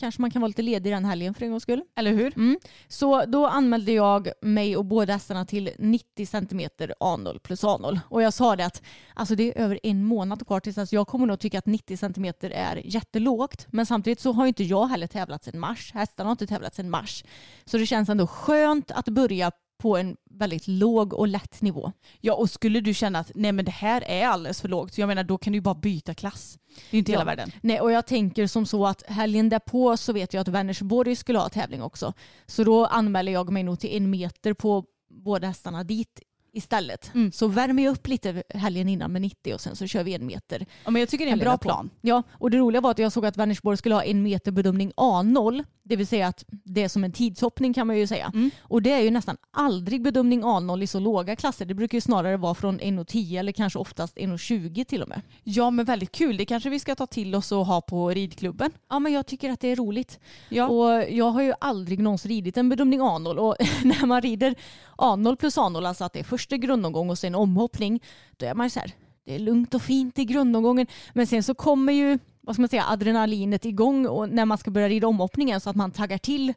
Kanske man kan vara lite ledig den helgen för en gångs skull. Eller hur? Mm. Så då anmälde jag mig och båda hästarna till 90 cm A0 plus A0. Och jag sa det att alltså det är över en månad kvar tills alltså jag kommer nog tycka att 90 cm är jättelågt. Men samtidigt så har inte jag heller tävlat sedan mars. Hästarna har inte tävlat sedan mars. Så det känns ändå skönt att börja på en väldigt låg och lätt nivå. Ja och skulle du känna att nej men det här är alldeles för lågt, jag menar då kan du ju bara byta klass. Det är ju inte hela Ja. världen. Nej, och jag tänker som så att helgen därpå så vet jag att Vänersborg skulle ha tävling också. Så då anmäler jag mig nog till en meter på båda hästarna dit istället. Mm. Så värmer jag upp lite helgen innan med 90 och sen så kör vi en meter. Ja, men jag tycker det är en bra plan. Ja, och det roliga var att jag såg att Vänersborg skulle ha en meter bedömning A0. Det vill säga att det är som en tidshoppning kan man ju säga. Mm. Och det är ju nästan aldrig bedömning A0 i så låga klasser. Det brukar ju snarare vara från 1,10 eller kanske oftast 1,20 till och med. Ja men väldigt kul. Det kanske vi ska ta till oss och ha på ridklubben. Ja men jag tycker att det är roligt. Ja. Och jag har ju aldrig någonsin ridit en bedömning A0 och när man rider A0 plus A0, alltså att det är första grundomgång och sen omhoppning, då är man ju så här, det är lugnt och fint i grundomgången. Men sen så kommer ju, vad ska man säga, adrenalinet igång och när man ska börja rida omhoppningen så att man taggar till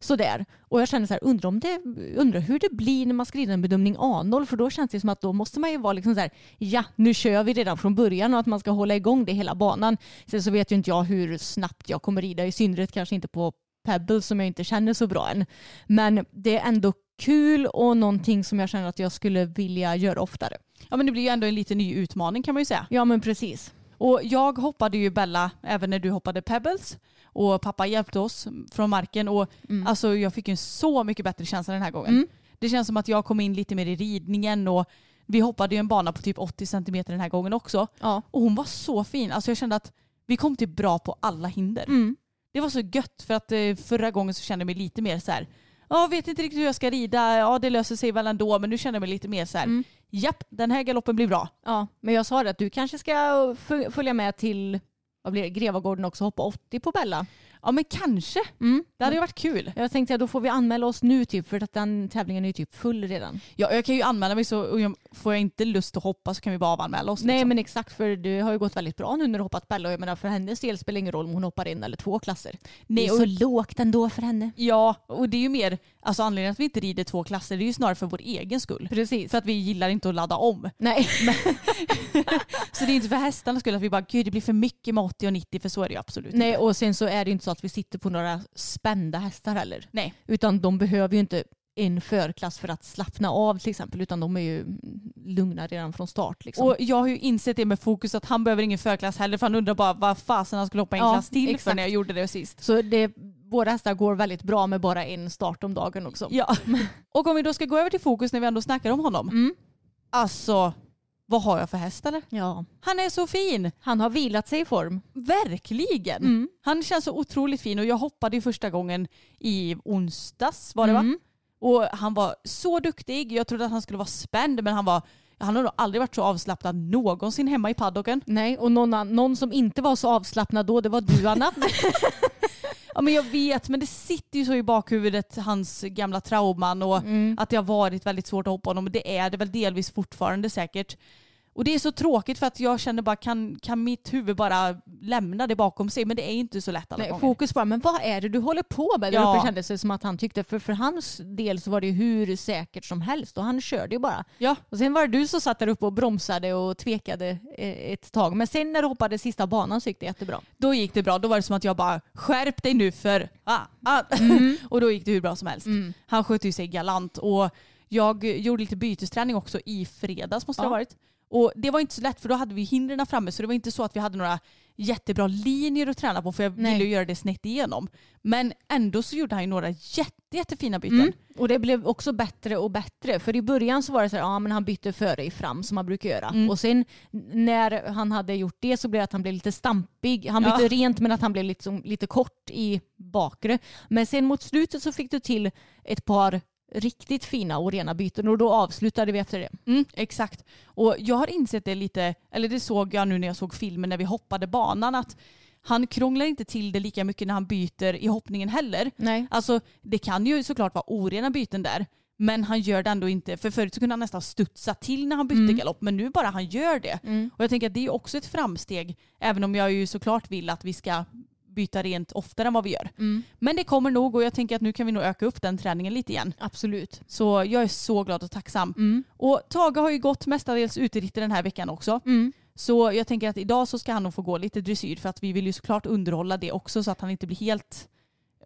sådär. Och jag känner så här, undrar, om det, undrar hur det blir när man ska rida en bedömning A0 för då känns det som att då måste man ju vara liksom så här, ja nu kör vi redan från början och att man ska hålla igång det hela banan. Sen så vet ju inte jag hur snabbt jag kommer rida, i synnerhet kanske inte på Pebble som jag inte känner så bra än. Men det är ändå kul och någonting som jag känner att jag skulle vilja göra oftare. Ja men det blir ju ändå en liten ny utmaning kan man ju säga. Ja men precis. Och jag hoppade ju Bella även när du hoppade Pebbles. Och pappa hjälpte oss från marken och Mm. alltså jag fick en så mycket bättre känsla den här gången. Mm. Det känns som att jag kom in lite mer i ridningen och vi hoppade ju en bana på typ 80 cm den här gången också. Ja. Och hon var så fin. Alltså jag kände att vi kom till bra på alla hinder. Mm. Det var så gött för att eh, förra gången så kände jag mig lite mer så här. Ja, vet inte riktigt hur jag ska rida. Ja, det löser sig väl ändå. Men nu känner jag mig lite mer så här. Mm. Japp, den här galoppen blir bra. Ja, men jag sa det att du kanske ska följa med till vad blir det, Grevagården också hoppa 80 på Bella. Ja, men kanske. Mm. Det hade ju varit kul. Jag tänkte att då får vi anmäla oss nu typ för att den tävlingen är ju typ full redan. Ja, jag kan ju anmäla mig så och jag, får jag inte lust att hoppa så kan vi bara avanmäla oss. Nej liksom. men exakt för det har ju gått väldigt bra nu när du hoppat Bella och jag menar för hennes del spelar det ingen roll om hon hoppar en eller två klasser. Nej, det är och- så lågt ändå för henne. Ja, och det är ju mer, alltså anledningen att vi inte rider två klasser det är ju snarare för vår egen skull. Precis. För att vi gillar inte att ladda om. Nej. Så det är inte för hästarnas skull att vi bara, gud det blir för mycket med 80 och 90 för så är det ju absolut Nej inte. och sen så är det inte så att vi sitter på några spända hästar heller. Nej. Utan de behöver ju inte en förklass för att slappna av till exempel utan de är ju lugna redan från start. Liksom. Och jag har ju insett det med fokus att han behöver ingen förklass heller för han undrar bara vad fasen han skulle hoppa en Ja, klass till för när jag gjorde det sist. Så det, våra hästar går väldigt bra med bara en start om dagen också. Ja. Och om vi då ska gå över till fokus när vi ändå snackar om honom. Mm. Alltså, vad har jag för häst eller? ja. Han är så fin! Han har vilat sig i form. Verkligen! Mm. Han känns så otroligt fin och jag hoppade ju första gången i onsdags var det va? Mm. Och han var så duktig. Jag trodde att han skulle vara spänd men han var han har nog aldrig varit så avslappnad någonsin hemma i paddocken. Nej, och någon, någon som inte var så avslappnad då, det var du Anna. Ja men jag vet men det sitter ju så i bakhuvudet hans gamla trauman och Mm. att det har varit väldigt svårt att hoppa honom. Det är det väl delvis fortfarande säkert. Och det är så tråkigt för att jag känner bara kan, kan mitt huvud bara lämna det bakom sig men det är inte så lätt alla Nej, gånger. fokus bara, men vad är det du håller på med? Ja. uppe kändes det som att han tyckte, för för hans del så var det ju hur säkert som helst och han körde ju bara. Ja. Och sen var det du som satt där uppe och bromsade och tvekade eh, ett tag. Men sen när du hoppade sista banan så gick det jättebra. Då gick det bra. Då var det som att jag bara skärp dig nu för ah, ah. och då gick det hur bra som helst. Mm. Han skötte ju sig galant och jag gjorde lite bytesträning också i fredags måste det Ja. ha varit. Och det var inte så lätt för då hade vi hindren framme så det var inte så att vi hade några jättebra linjer att träna på för jag Nej. ville ju göra det snett igenom. Men ändå så gjorde han ju några jätte, jättefina byten. Mm. Och det blev också bättre och bättre. För i början så var det så här, ja men han bytte före i fram som man brukar göra. Mm. Och sen när han hade gjort det så blev det att han blev lite stampig. Han bytte Ja. rent men att han blev liksom, lite kort i bakre. Men sen mot slutet så fick du till ett par riktigt fina och rena byten och då avslutade vi efter det. Mm, exakt. Och jag har insett det lite, eller det såg jag nu när jag såg filmen när vi hoppade banan, att han krånglar inte till det lika mycket när han byter i hoppningen heller. Nej. Alltså det kan ju såklart vara orena byten där. Men han gör det ändå inte. För förut så kunde han nästan studsa till när han bytte Mm. galopp. Men nu bara han gör det. Mm. Och jag tänker att det är också ett framsteg. Även om jag ju såklart vill att vi ska byta rent oftare än vad vi gör. Mm. Men det kommer nog och jag tänker att nu kan vi nog öka upp den träningen lite igen. Absolut. Så jag är så glad och tacksam. Mm. Och Tage har ju gått mestadels uteritter den här veckan också. Mm. Så jag tänker att idag så ska han nog få gå lite dressyr för att vi vill ju såklart underhålla det också så att han inte blir helt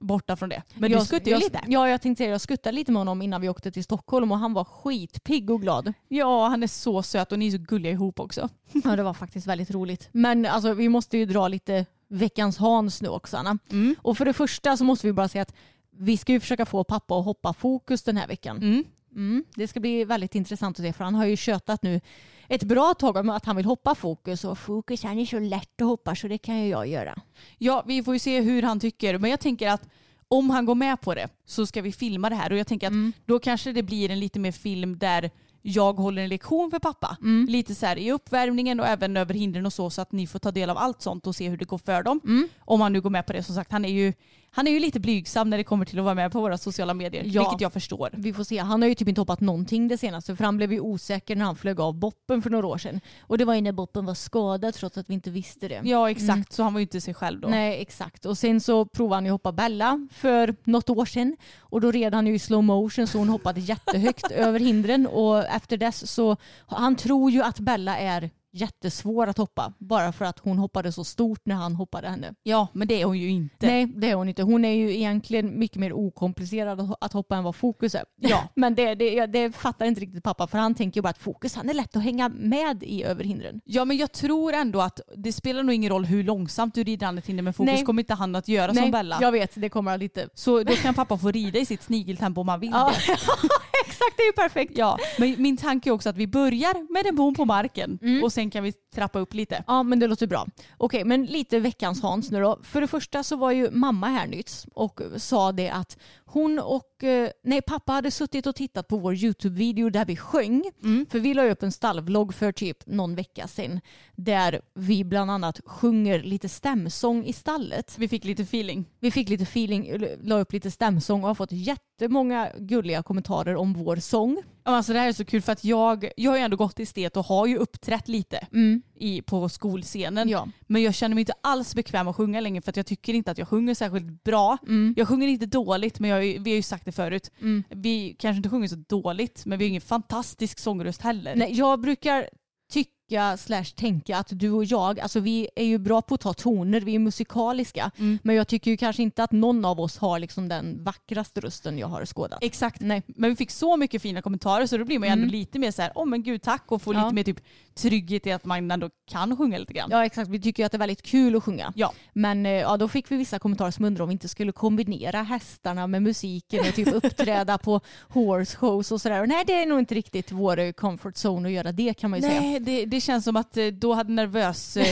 borta från det. Men jag, du skuttar ju jag, lite. Ja, jag tänkte säga jag skuttade lite med honom innan vi åkte till Stockholm och han var skitpigg och glad. Ja, han är så söt och ni är så gulliga ihop också. Ja, det var faktiskt väldigt roligt. Men alltså, vi måste ju dra lite veckans Hans nu också, Anna. Mm. Och för det första så måste vi bara säga att vi ska ju försöka få pappa att hoppa fokus den här veckan. Mm. Mm, det ska bli väldigt intressant att se för han har ju tjötat nu ett bra tag om att han vill hoppa fokus och fokus han är så lätt att hoppa så det kan ju jag göra. Ja, vi får ju se hur han tycker. Men jag tänker att om han går med på det så ska vi filma det här. Och jag tänker att Mm. då kanske det blir en lite mer film där jag håller en lektion för pappa. Mm. Lite så här i uppvärmningen och även över hindren och så så att ni får ta del av allt sånt och se hur det går för dem. Mm. Om han nu går med på det. Som sagt, han är ju, han är ju lite blygsam när det kommer till att vara med på våra sociala medier. Ja. Vilket jag förstår. Vi får se. Han har ju typ inte hoppat någonting det senaste för han blev ju osäker när han flög av boppen för några år sedan. Och det var ju när boppen var skadad trots att vi inte visste det. Ja exakt, så han var ju inte sig själv då. Nej exakt. Och sen så provade han ju hoppa Bella för något år sedan. Och då red han ju i slow motion så hon hoppade jättehögt över hindren. Och efter dess så, han tror ju att Bella är jättesvår att hoppa. Bara för att hon hoppade så stort när han hoppade henne. Ja men det är hon ju inte. Nej det är hon inte. Hon är ju egentligen mycket mer okomplicerad att- hoppa än vad Fokus är. Ja. Men det, det, det fattar inte riktigt pappa för han tänker ju bara att Fokus han är lätt att hänga med i över hindren. Ja men jag tror ändå att det spelar nog ingen roll hur långsamt du rider an ett hinder med fokus Nej. kommer inte han att göra som Bella. jag vet. Det kommer lite... Så då kan pappa få rida i sitt snigeltempo om han vill Ja, det. exakt det är ju perfekt. Ja, men min tanke är också att vi börjar med en bom på marken Mm. och sen kan vi trappa upp lite. Ja men det låter bra. Okej men lite veckans Hans nu då. För det första så var ju mamma här nyss och sa det att hon och, eh, nej pappa hade suttit och tittat på vår YouTube-video där vi sjöng. För vi la upp en stallvlogg för typ någon vecka sedan där vi bland annat sjunger lite stämsång i stallet. Vi fick lite feeling. Vi fick lite feeling, la upp lite stämsång och har fått jättemånga gulliga kommentarer om vår sång. Ja, Alltså det här är så kul för att jag, jag har ju ändå gått i stet och har ju uppträtt lite i, på skolscenen. Ja. Men jag känner mig inte alls bekväm att sjunga längre för jag tycker inte att jag sjunger särskilt bra. Mm. Jag sjunger inte dåligt men jag, vi har ju sagt det förut. Vi kanske inte sjunger så dåligt men vi har ingen fantastisk sångröst heller. Nej, jag brukar tycka slash tänka att du och jag, alltså vi är ju bra på att ta toner, vi är musikaliska. Mm. Men jag tycker ju kanske inte att någon av oss har liksom den vackraste rösten jag har skådat. Exakt. Nej. Men vi fick så mycket fina kommentarer så då blir man ju ändå lite mer så här, åh men gud tack och får Ja. lite mer typ trygghet i att man ändå kan sjunga lite grann. Ja exakt, vi tycker ju att det är väldigt kul att sjunga. Ja. Men eh, ja, då fick vi vissa kommentarer som undrade om vi inte skulle kombinera hästarna med musiken och typ uppträda på horse shows och sådär. Och Nej det är nog inte riktigt vår comfort zone att göra det kan man ju säga. Nej, det, det känns som att eh, då hade nervös eh,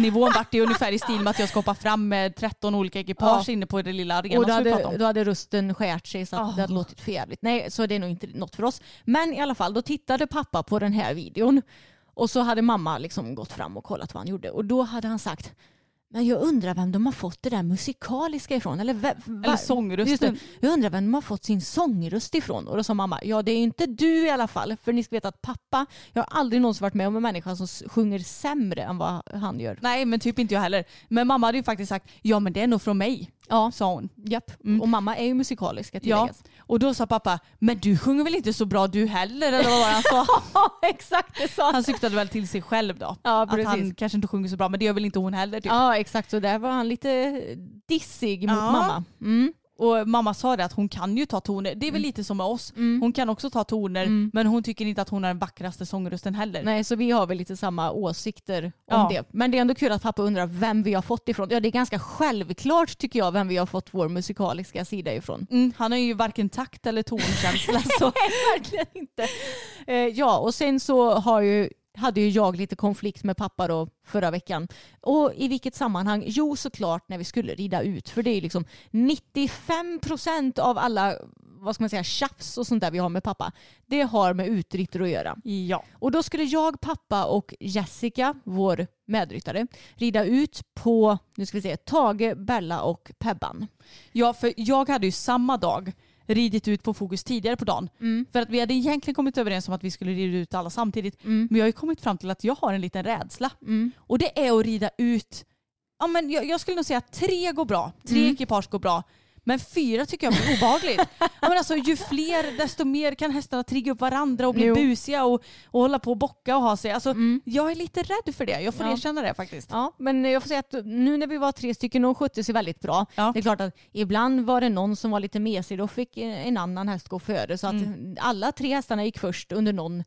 nivån varit i ungefär i stil med att jag ska hoppa fram med 13 olika ekipage Ja. inne på det lilla arenan Och då hade, då hade rösten skärt sig så att Oh. det hade låtit för jävligt. Nej, så det är nog inte något för oss. Men i alla fall, då tittade pappa på den här videon och så hade mamma liksom gått fram och kollat vad han gjorde. Och då hade han sagt men jag undrar vem de har fått det där musikaliska ifrån. Eller, Eller sångrösten. Jag undrar vem de har fått sin sångröst ifrån. Och då sa mamma, ja det är inte du i alla fall. För ni ska veta att pappa, jag har aldrig någonsin varit med om en människa som sjunger sämre än vad han gör. Nej men typ inte jag heller. Men mamma hade ju faktiskt sagt, ja men det är nog från mig. Ja, Sa hon. japp. Mm. Och mamma är ju musikalisk Ja. tilläggas. Och då sa pappa, men du sjunger väl inte så bra du heller? Eller vad var han sa? Exakt det sa Han syftade väl till sig själv då. Ja, att han kanske inte sjunger så bra men det gör väl inte hon heller. Typ. Ja exakt, så där var han lite dissig mot Ja. mamma. Mm. Och mamma sa det att hon kan ju ta toner. Det är väl lite som med oss. Hon kan också ta toner men hon tycker inte att hon har den vackraste sångrösten heller. Nej, så vi har väl lite samma åsikter om Ja. det. Men det är ändå kul att pappa undrar vem vi har fått ifrån. Ja, det är ganska självklart tycker jag vem vi har fått vår musikaliska sida ifrån. Mm, han har ju varken takt eller tonkänsla. så. Verkligen inte. Eh, ja, och sen så har ju hade ju jag lite konflikt med pappa då förra veckan. Och i vilket sammanhang? Jo, såklart när vi skulle rida ut. För det är liksom 95 procent av alla vad ska man säga, tjafs och sånt där vi har med pappa. Det har med utritter att göra. Ja. Och då skulle jag, pappa och Jessica, vår medryttare, rida ut på, nu ska vi se, Tage, Bella och Pebban. ja, för jag hade ju samma dag ridit ut på fokus tidigare på dagen. För att vi hade egentligen kommit överens om att vi skulle rida ut alla samtidigt. Men jag har ju kommit fram till att jag har en liten rädsla. Och det är att rida ut, ja, men jag, jag skulle nog säga att tre går bra, tre ekipage går bra. Men fyra tycker jag blir obehagligt. ja, men alltså, ju fler desto mer kan hästarna trigga upp varandra och bli Jo. busiga och, och hålla på och bocka och ha sig. Alltså, Jag är lite rädd för det, jag får Ja. erkänna det faktiskt. Ja, men jag får säga att nu när vi var tre stycken och skötte sig väldigt bra. Ja. Det är klart att ibland var det någon som var lite mesig, då fick en annan häst gå före. Så att alla tre hästarna gick först under någon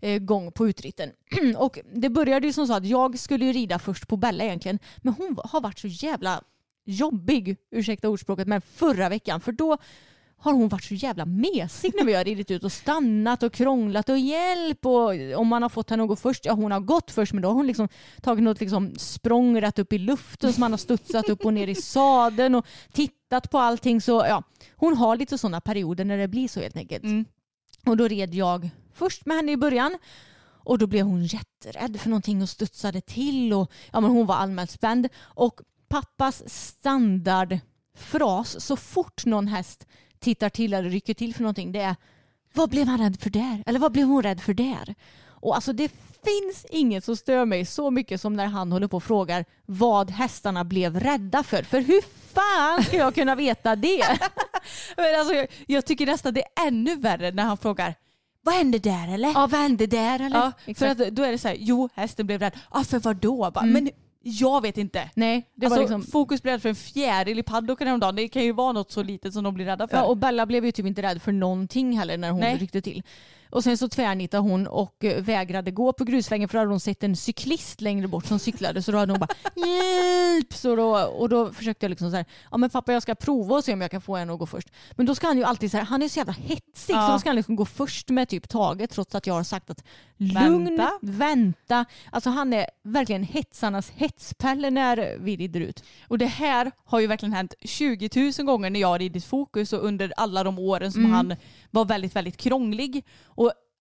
eh, gång på utritten. och det började ju som så att jag skulle ju rida först på Bella egentligen. Men hon har varit så jävla jobbig, ursäkta ordspråket, men förra veckan. För då har hon varit så jävla mesig när vi har ridit ut och stannat och krånglat och hjälp och om man har fått henne att gå först, ja hon har gått först men då har hon liksom tagit något liksom språng rätt upp i luften som man har studsat upp och ner i sadeln och tittat på allting så ja, hon har lite sådana perioder när det blir så helt enkelt. Mm. Och då red jag först med henne i början och då blev hon jätterädd för någonting och studsade till och ja, men hon var allmänt spänd. Och pappas standardfras så fort någon häst tittar till eller rycker till för någonting det är vad blev han rädd för där? Eller vad blev hon rädd för där? Och alltså det finns inget som stör mig så mycket som när han håller på och frågar vad hästarna blev rädda för. För hur fan ska jag kunna veta det? Men alltså, jag, jag tycker nästan det är ännu värre när han frågar vad hände där eller? Ja, vad hände där eller? Ja, för att då är det så här, jo hästen blev rädd. Ja, för vad då? Bara, Mm. Men jag vet inte. Nej, det alltså, var liksom... Fokus blev rädd för en fjäril i paddocken häromdagen. Det kan ju vara något så litet som de blir rädda för. Ja, och Bella blev ju typ inte rädd för någonting heller när hon Nej. ryckte till. Och sen så tvärnitade hon och eh, vägrade gå på grusvägen för då hade hon sett en cyklist längre bort som cyklade så då hade hon bara hjälp! Så då, och då försökte jag liksom så här, ja men pappa jag ska prova och se om jag kan få henne att gå först. Men då ska han ju alltid så här, han är så jävla hetsig Ja. så då ska han liksom gå först med typ taget trots att jag har sagt att lugn, Vänta. vänta. Alltså han är verkligen hetsarnas hetspelle när vi rider ut. Och det här har ju verkligen hänt 20 000 gånger när jag har ridit fokus och under alla de åren som Mm. han var väldigt, väldigt krånglig.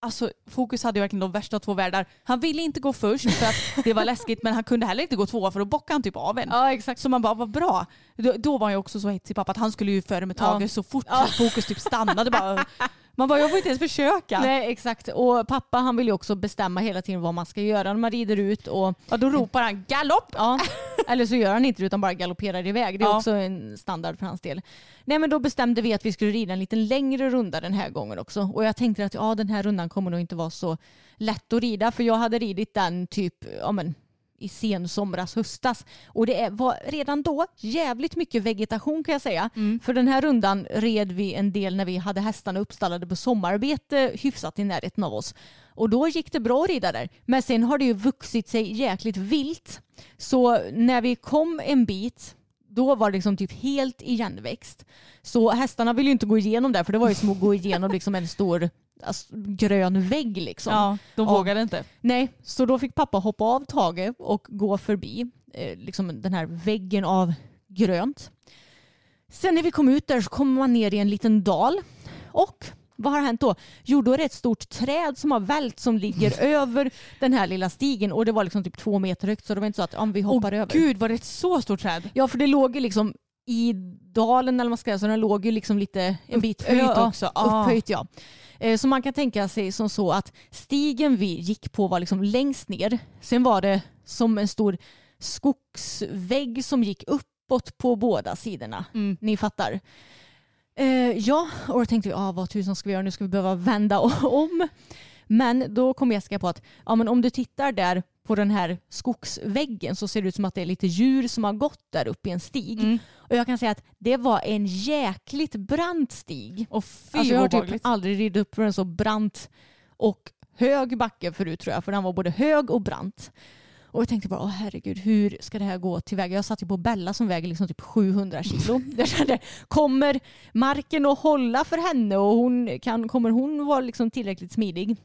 Alltså Fokus hade ju verkligen de värsta två världar. Han ville inte gå först för att det var läskigt men han kunde heller inte gå tvåa för då bockade han typ av en. Ja exakt. Så man bara, vad bra. Då, då var jag också så hetsig pappa att han skulle ju före med Tage Ja. så fort Fokus typ stannade. Bara, man bara, jag får inte ens försöka. Nej exakt. Och pappa han vill ju också bestämma hela tiden vad man ska göra när man rider ut. Och, Ja, då ropar han galopp. ja, eller så gör han inte det utan bara galopperar iväg. Det är Ja. också en standard för hans del. Nej men då bestämde vi att vi skulle rida en lite längre runda den här gången också. Och jag tänkte att ja, den här rundan kommer nog inte vara så lätt att rida. För jag hade ridit den typ ja, men, i sen somras, höstas. Och det är- var redan då jävligt mycket vegetation kan jag säga. För den här rundan red vi en del när vi hade hästarna uppstallade på sommarbete hyfsat i närheten av oss. Och då gick det bra att rida där. Men sen har det ju vuxit sig jäkligt vilt. Så när vi kom en bit då var det liksom typ helt igenväxt. Så hästarna ville ju inte gå igenom där för det var ju som att gå igenom liksom en stor alltså, grön vägg. Liksom. Ja, de vågade inte. Nej, så då fick pappa hoppa av Tage och gå förbi eh, liksom den här väggen av grönt. Sen när vi kom ut där så kommer man ner i en liten dal och vad har hänt då? Jo, då är det ett stort träd som har vält som ligger över den här lilla stigen och det var liksom typ två meter högt så det var inte så att om vi hoppar Åh över. gud, var det ett så stort träd? Ja, för det låg liksom i dalen eller vad man ska säga, så den låg ju liksom lite en bit Upphöjt ö- också. Ah. Upphöjt ja. Eh, Så man kan tänka sig som så att stigen vi gick på var liksom längst ner. Sen var det som en stor skogsvägg som gick uppåt på båda sidorna. Mm. Ni fattar. Eh, ja, och då tänkte vi, ah, vad tusan ska vi göra? Nu ska vi behöva vända om. Men då kom Jessica på att ja, men om du tittar där på den här skogsväggen så ser det ut som att det är lite djur som har gått där uppe i en stig. Mm. Och jag kan säga att det var en jäkligt brant stig. Och fy Alltså jag har typ aldrig ridit upp för en så brant och hög backe förut tror jag. För den var både hög och brant. Och jag tänkte bara, åh herregud, hur ska det här gå tillväga? Jag satt ju på Bella som väger liksom typ 700 kilo. Jag kände, kommer marken att hålla för henne och hon kan, kommer hon vara liksom tillräckligt smidig?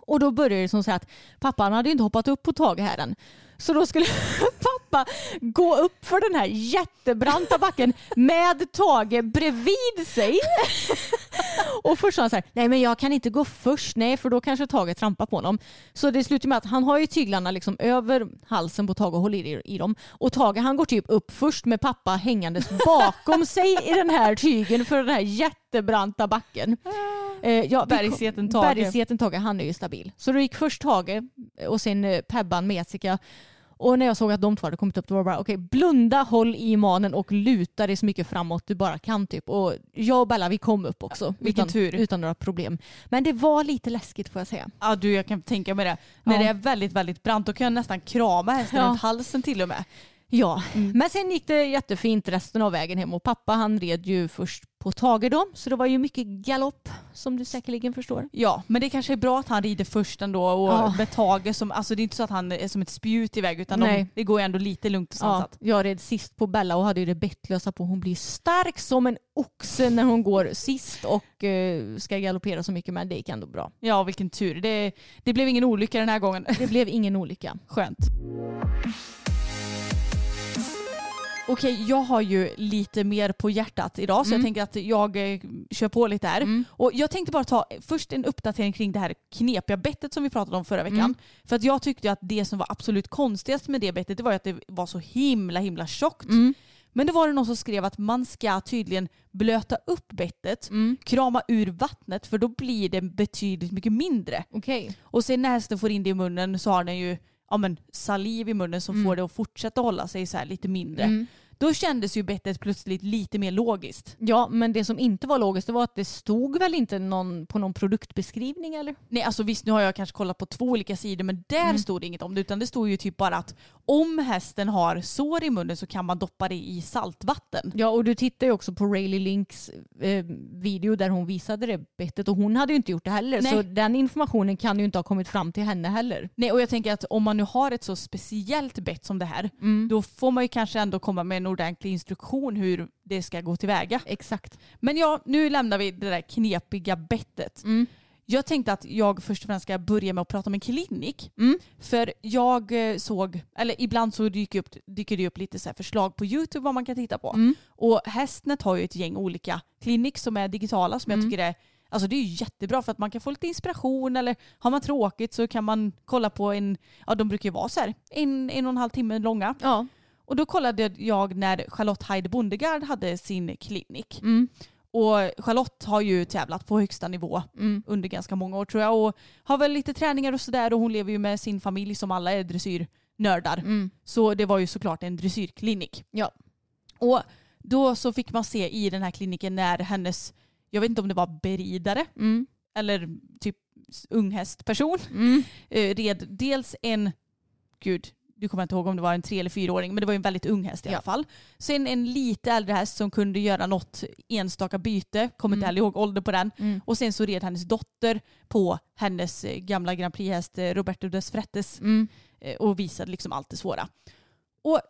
Och då började det som så att pappan hade inte hoppat upp på Tage här än. Så då skulle pappa gå upp för den här jättebranta backen med Tage bredvid sig. Och först sa han så här, nej men jag kan inte gå först, nej för då kanske Tage trampar på honom. Så det slutar med att han har ju tyglarna liksom över halsen på Tage och håller i, i dem. Och Tage han går typ upp först med pappa hängandes bakom sig i den här tygen för den här jättebranta backen. Eh, ja, Bergsgeten Tage. Bergsgeten Tage, han är ju stabil. Så då gick först Tage och sen eh, Pebban med Jessica. Och när jag såg att de två hade kommit upp då var det bara okej, blunda, håll i manen och luta dig så mycket framåt du bara kan typ. Och jag och Bella vi kom upp också Vilken utan, tur. utan några problem. Men det var lite läskigt får jag säga. Ja du jag kan tänka mig det. När Ja. det är väldigt väldigt brant då kan jag nästan krama hästen Ja. runt halsen till och med. Ja, men sen gick det jättefint resten av vägen hem och pappa han red ju först på Tage då, så det var ju mycket galopp som du säkerligen förstår. Ja, men det kanske är bra att han rider först ändå och Ja. med Tage som, alltså det är inte så att han är som ett spjut iväg utan de, det går ju ändå lite lugnt och Ja, sansat. jag red sist på Bella och hade ju det bettlösa på. Hon blir stark som en oxe när hon går sist och eh, ska galoppera så mycket men det gick ändå bra. Ja, vilken tur. Det, det blev ingen olycka den här gången. Det blev ingen olycka. Skönt. Okej, jag har ju lite mer på hjärtat idag så jag tänker att jag eh, kör på lite här. Och jag tänkte bara ta först en uppdatering kring det här knepiga bettet som vi pratade om förra veckan. För att jag tyckte att det som var absolut konstigast med det bettet det var att det var så himla himla tjockt. Men det var det någon som skrev att man ska tydligen blöta upp bettet, krama ur vattnet för då blir det betydligt mycket mindre. Okej. Och sen när hästen får in det i munnen så har den ju ja, men, saliv i munnen som får det att fortsätta hålla sig så lite mindre. Då kändes ju bettet plötsligt lite mer logiskt. Ja, men det som inte var logiskt det var att det stod väl inte någon, på någon produktbeskrivning eller? Nej alltså visst nu har jag kanske kollat på två olika sidor men där stod det inget om det utan det stod ju typ bara att om hästen har sår i munnen så kan man doppa det i saltvatten. Ja, och du tittar ju också på Rayleigh Links eh, video där hon visade det bettet och hon hade ju inte gjort det heller. Nej. Så den informationen kan ju inte ha kommit fram till henne heller. Nej och jag tänker att om man nu har ett så speciellt bett som det här då får man ju kanske ändå komma med en ordentlig instruktion hur det ska gå tillväga. Exakt. Men ja, nu lämnar vi det där knepiga bettet. Jag tänkte att jag först och främst ska börja med att prata om en klinik. För jag eh, såg, eller ibland så dyker, upp, dyker det upp lite så förslag på YouTube vad man kan titta på. Och Hästnet har ju ett gäng olika klinik som är digitala som jag tycker är Alltså det är ju jättebra för att man kan få lite inspiration eller har man tråkigt så kan man kolla på en, ja de brukar ju vara så här en, en och en halv timme långa. Ja. Och då kollade jag när Charlotte Heide Bondegard hade sin klinik. Mm. Och Charlotte har ju tävlat på högsta nivå Mm. under ganska många år tror jag och har väl lite träningar och sådär och hon lever ju med sin familj som alla är dressyrnördar. Mm. Så det var ju såklart en dressyrklinik. Ja. Och då så fick man se i den här kliniken när hennes, jag vet inte om det var beridare Mm. eller typ unghästperson Mm. eh, red dels en, gud, du kommer inte ihåg om det var en tre eller fyraåring, men det var ju en väldigt ung häst i Ja. alla fall. Sen en lite äldre häst som kunde göra något enstaka byte, kommer inte heller ihåg ålder på den. Mm. Och sen så red hennes dotter på hennes eh, gamla Grand Prix-häst eh, Roberto des Frettes Mm. eh, och visade liksom allt det svåra. Och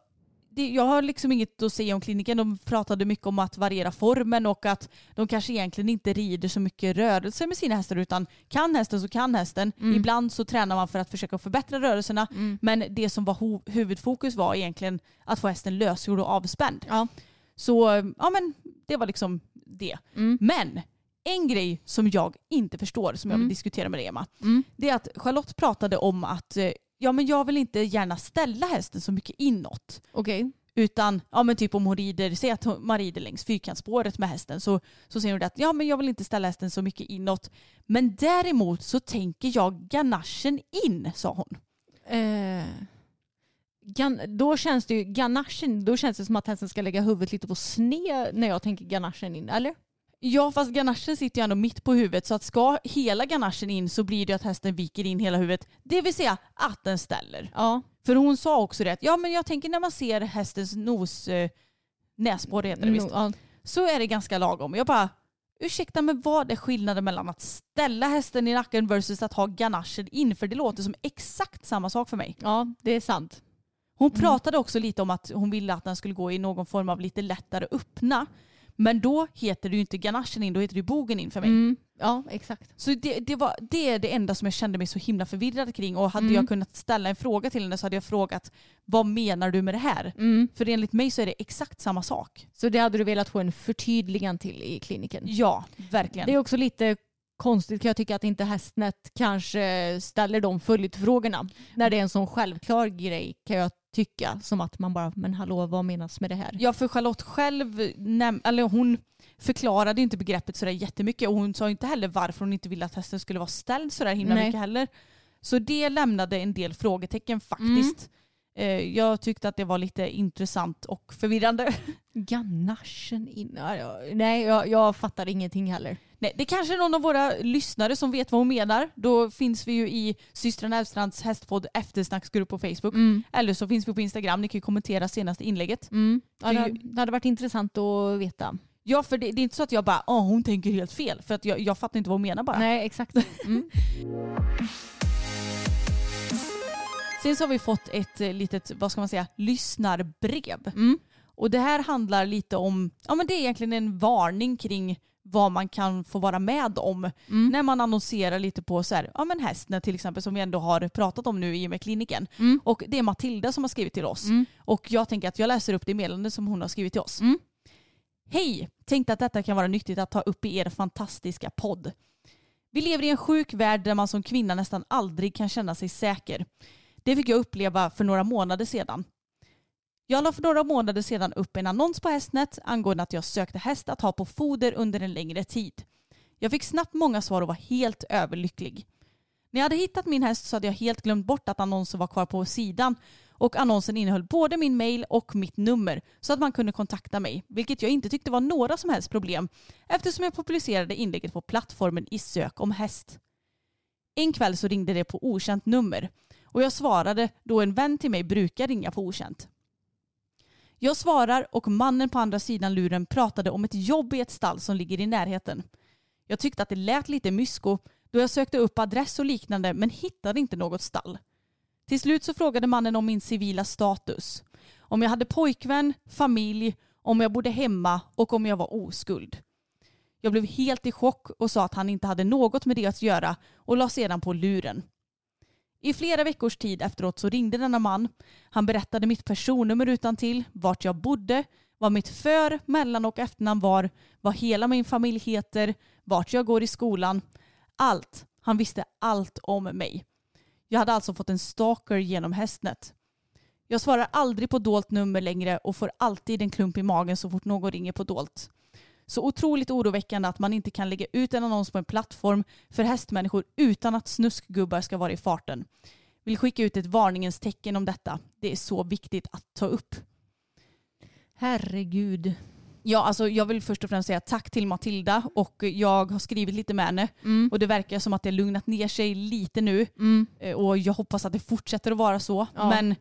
det, jag har liksom inget att säga om kliniken. De pratade mycket om att variera formen och att de kanske egentligen inte rider så mycket rörelse med sina hästar utan kan hästen så kan hästen. Ibland så tränar man för att försöka förbättra rörelserna men det som var huvudfokus var egentligen att få hästen lösgjord och avspänd. Ja. Så ja men det var liksom det. Men en grej som jag inte förstår som jag vill diskutera med dig Emma. Det är att Charlotte pratade om att eh, ja, men jag vill inte gärna ställa hästen så mycket inåt. Okej. Utan ja, men typ om hon rider, säg att man rider längs fyrkantsspåret med hästen så, så säger hon att ja, men jag vill inte ställa hästen så mycket inåt. Men däremot så tänker jag ganachen in, sa hon. Eh, gan, då känns det ju, ganachen, då känns det som att hästen ska lägga huvudet lite på sned när jag tänker ganachen in, eller? Ja fast ganachen sitter ju ändå mitt på huvudet så att ska hela ganachen in så blir det att hästen viker in hela huvudet. Det vill säga att den ställer. Ja. För hon sa också det att ja men jag tänker när man ser hästens nos, eh, näsborre heter det visst, No, så är det ganska lagom. Jag bara ursäkta men vad är skillnaden mellan att ställa hästen i nacken versus att ha ganachen in? För det låter som exakt samma sak för mig. ja, det är sant. Hon Mm. pratade också lite om att hon ville att den skulle gå i någon form av lite lättare öppna. Men då heter det ju inte ganachen in, då heter det bogen in för mig. Mm. Ja, exakt. Så det, det, var, det är det enda som jag kände mig så himla förvirrad kring. Och hade Mm. jag kunnat ställa en fråga till henne så hade jag frågat vad menar du med det här? Mm. För enligt mig så är det exakt samma sak. Så det hade du velat få en förtydligan till i kliniken? Ja, verkligen. Det är också lite konstigt kan jag tycka att inte Hästnet kanske ställer de följdfrågorna. När det är en sån självklar grej kan jag tycka. Som att man bara, men hallå vad menas med det här? Ja, för Charlotte själv, näm- eller hon förklarade inte begreppet sådär jättemycket och hon sa inte heller varför hon inte ville att hästen skulle vara ställd sådär himla Nej. mycket heller. Så det lämnade en del frågetecken faktiskt. Eh, Jag tyckte att det var lite intressant och förvirrande. Ganachen in. Nej, jag, jag fattar ingenting heller. Nej, det kanske är någon av våra lyssnare som vet vad hon menar. Då finns vi ju i systrarna Elfstrands hästpodd eftersnacksgrupp på Facebook. Mm. Eller så finns vi på Instagram. Ni kan ju kommentera senaste inlägget. Mm. Ja, Det det, hade varit intressant att veta. Ja, för det, det är inte så att jag bara, åh hon tänker helt fel. För att jag, jag fattar inte vad hon menar bara. Nej, exakt. Mm. Sen så har vi fått ett eh, litet, vad ska man säga, lyssnarbrev. Mm. Och det här handlar lite om, ja men det är egentligen en varning kring vad man kan få vara med om Mm. när man annonserar lite på så här, ja men Hästnet till exempel som vi ändå har pratat om nu i och med kliniken. Mm. Och det är Matilda som har skrivit till oss. Mm. Och jag tänker att jag läser upp det meddelande som hon har skrivit till oss. Mm. Hej! Tänkte att detta kan vara nyttigt att ta upp i er fantastiska podd. Vi lever i en sjuk värld där man som kvinna nästan aldrig kan känna sig säker. Det fick jag uppleva för några månader sedan. Jag la för några månader sedan upp en annons på Hästnet angående att jag sökte häst att ha på foder under en längre tid. Jag fick snabbt många svar och var helt överlycklig. När jag hade hittat min häst så hade jag helt glömt bort att annonsen var kvar på sidan och annonsen innehöll både min mail och mitt nummer så att man kunde kontakta mig, vilket jag inte tyckte var några som helst problem eftersom jag publicerade inlägget på plattformen i sök om häst. En kväll så ringde det på okänt nummer och jag svarade då en vän till mig brukar ringa på okänt. Jag svarar och mannen på andra sidan luren pratade om ett jobb i ett stall som ligger i närheten. Jag tyckte att det lät lite mysko då jag sökte upp adress och liknande men hittade inte något stall. Till slut så frågade mannen om min civila status. Om jag hade pojkvän, familj, om jag bodde hemma och om jag var oskuld. Jag blev helt i chock och sa att han inte hade något med det att göra och la sedan på luren. I flera veckors tid efteråt så ringde denna man. Han berättade mitt personnummer utan till, vart jag bodde, vad mitt för-, mellan och efternamn var, vad hela min familj heter, vart jag går i skolan. Allt. Han visste allt om mig. Jag hade alltså fått en stalker genom Hästnet. Jag svarar aldrig på dolt nummer längre och får alltid en klump i magen så fort någon ringer på dolt. Så otroligt oroväckande att man inte kan lägga ut en annons på en plattform för hästmänniskor utan att snuskgubbar ska vara i farten. Vill skicka ut ett varningens tecken om detta. Det är så viktigt att ta upp. Herregud. Ja, alltså jag vill först och främst säga tack till Matilda och jag har skrivit lite med henne Mm. och det verkar som att det lugnat ner sig lite nu Mm. Eh, och jag hoppas att det fortsätter att vara så. Ja. Men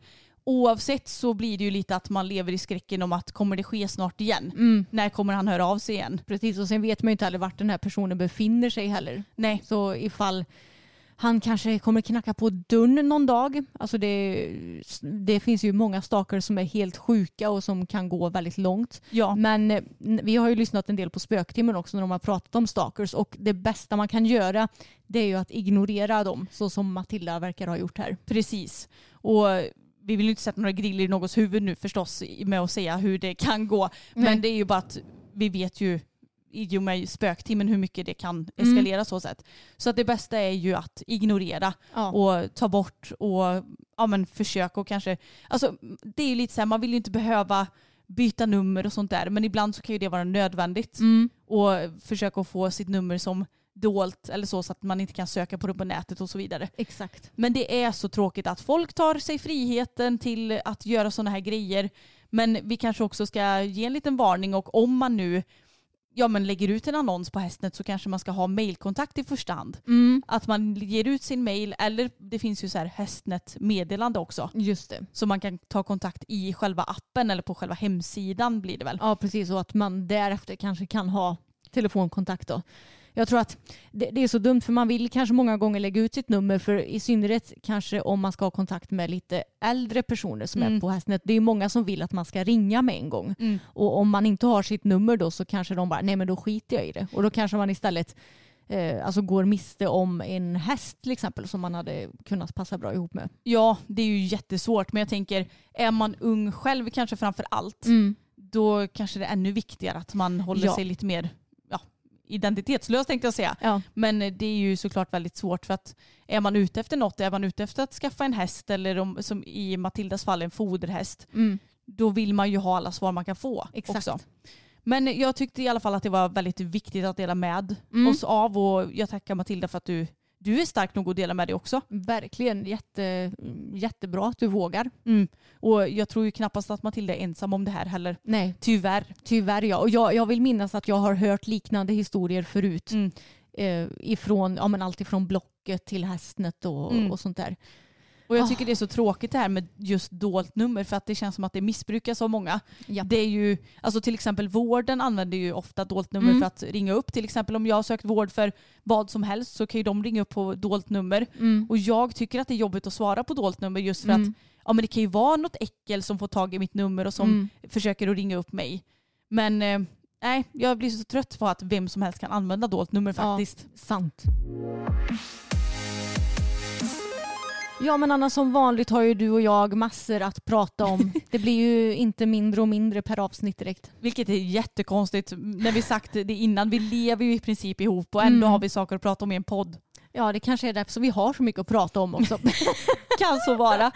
oavsett så blir det ju lite att man lever i skräcken om att kommer det ske snart igen? Mm. När kommer han höra av sig igen? Precis, och sen vet man ju inte heller vart den här personen befinner sig heller. Nej. Så ifall han kanske kommer knacka på dörren någon dag. Alltså det, det finns ju många stalkers som är helt sjuka och som kan gå väldigt långt. Ja, Men eh, vi har ju lyssnat en del på spöktimmen också när de har pratat om stalkers och det bästa man kan göra det är ju att ignorera dem så som Matilda verkar ha gjort här. precis. Och vi vill ju inte sätta några griller i någons huvud nu förstås med att säga hur det kan gå. Nej. Men det är ju bara att vi vet ju i och med spöktimmen hur mycket det kan eskalera så sätt. Så att det bästa är ju att ignorera Ja. och ta bort och ja, men försök och kanske, alltså det är ju lite så här, man vill ju inte behöva byta nummer och sånt där men ibland så kan ju det vara nödvändigt Mm. och försöka få sitt nummer som dolt eller så så att man inte kan söka på det på nätet och så vidare. Exakt. Men det är så tråkigt att folk tar sig friheten till att göra sådana här grejer. Men vi kanske också ska ge en liten varning och om man nu ja, men lägger ut en annons på Hästnet så kanske man ska ha mailkontakt i första hand. Mm. Att man ger ut sin mail eller det finns ju så här Hästnet-meddelande också. Just det. Så man kan ta kontakt i själva appen eller på själva hemsidan blir det väl. Ja precis och att man därefter kanske kan ha telefonkontakt då. Jag tror att det, det är så dumt för man vill kanske många gånger lägga ut sitt nummer för i synnerhet kanske om man ska ha kontakt med lite äldre personer som är Mm. på Hästnet. Det är många som vill att man ska ringa med en gång. Mm. Och om man inte har sitt nummer då så kanske de bara, nej men då skiter jag i det. Och då kanske man istället eh, alltså går miste om en häst till exempel som man hade kunnat passa bra ihop med. Ja, det är ju jättesvårt men jag tänker är man ung själv kanske framför allt då kanske det är ännu viktigare att man håller Ja. sig lite mer identitetslös tänkte jag säga. Ja. Men eh, det är ju såklart väldigt svårt för att är man ute efter något, är man ute efter att skaffa en häst eller om, som i Matildas fall en foderhäst, Mm. då vill man ju ha alla svar man kan få Exakt. också. Men jag tyckte i alla fall att det var väldigt viktigt att dela med Mm. oss av och jag tackar Matilda för att du du är stark nog att dela med dig också. Verkligen jätte, jättebra att du vågar. Mm. Och jag tror ju knappast att Matilda är ensam om det här heller. Nej, Tyvärr. tyvärr ja. Och jag, jag vill minnas att jag har hört liknande historier förut. Mm. Eh, ifrån, ja, men allt ifrån Blocket till Hästnet och, Mm. och sånt där. Och jag Ah. tycker det är så tråkigt det här med just dolt nummer för att det känns som att det missbrukas av många. Japp. Det är ju, alltså till exempel vården använder ju ofta dolt nummer Mm. för att ringa upp. Till exempel om jag har sökt vård för vad som helst så kan ju de ringa upp på dolt nummer. Mm. Och jag tycker att det är jobbigt att svara på dolt nummer just för Mm. att ja, men det kan ju vara något äckel som får tag i mitt nummer och som Mm. försöker att ringa upp mig. Men eh, nej, jag blir så trött på att vem som helst kan använda dolt nummer Ja. faktiskt. Sant. Ja men Anna som vanligt har ju du och jag massor att prata om. Det blir ju inte mindre och mindre per avsnitt direkt. Vilket är jättekonstigt när vi sagt det innan. Vi lever ju i princip ihop och ändå Mm. har vi saker att prata om i en podd. Ja det kanske är därför som vi har så mycket att prata om också. Kan så vara.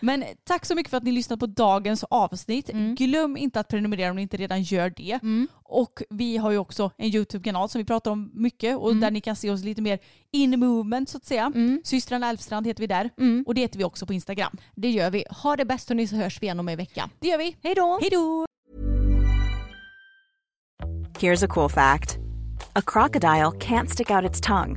Men tack så mycket för att ni lyssnade på dagens avsnitt. Mm. Glöm inte att prenumerera om ni inte redan gör det. Mm. Och vi har ju också en YouTube-kanal som vi pratar om mycket och Mm. där ni kan se oss lite mer in movement så att säga. Mm. Systrarna Elfstrand heter vi där. Mm. Och det heter vi också på Instagram. Det gör vi. Ha det bäst hörni så hörs vi igen om en vecka. Det gör vi. Hej då! Hej då! Here's a cool fact a crocodile can't stick out its tongue.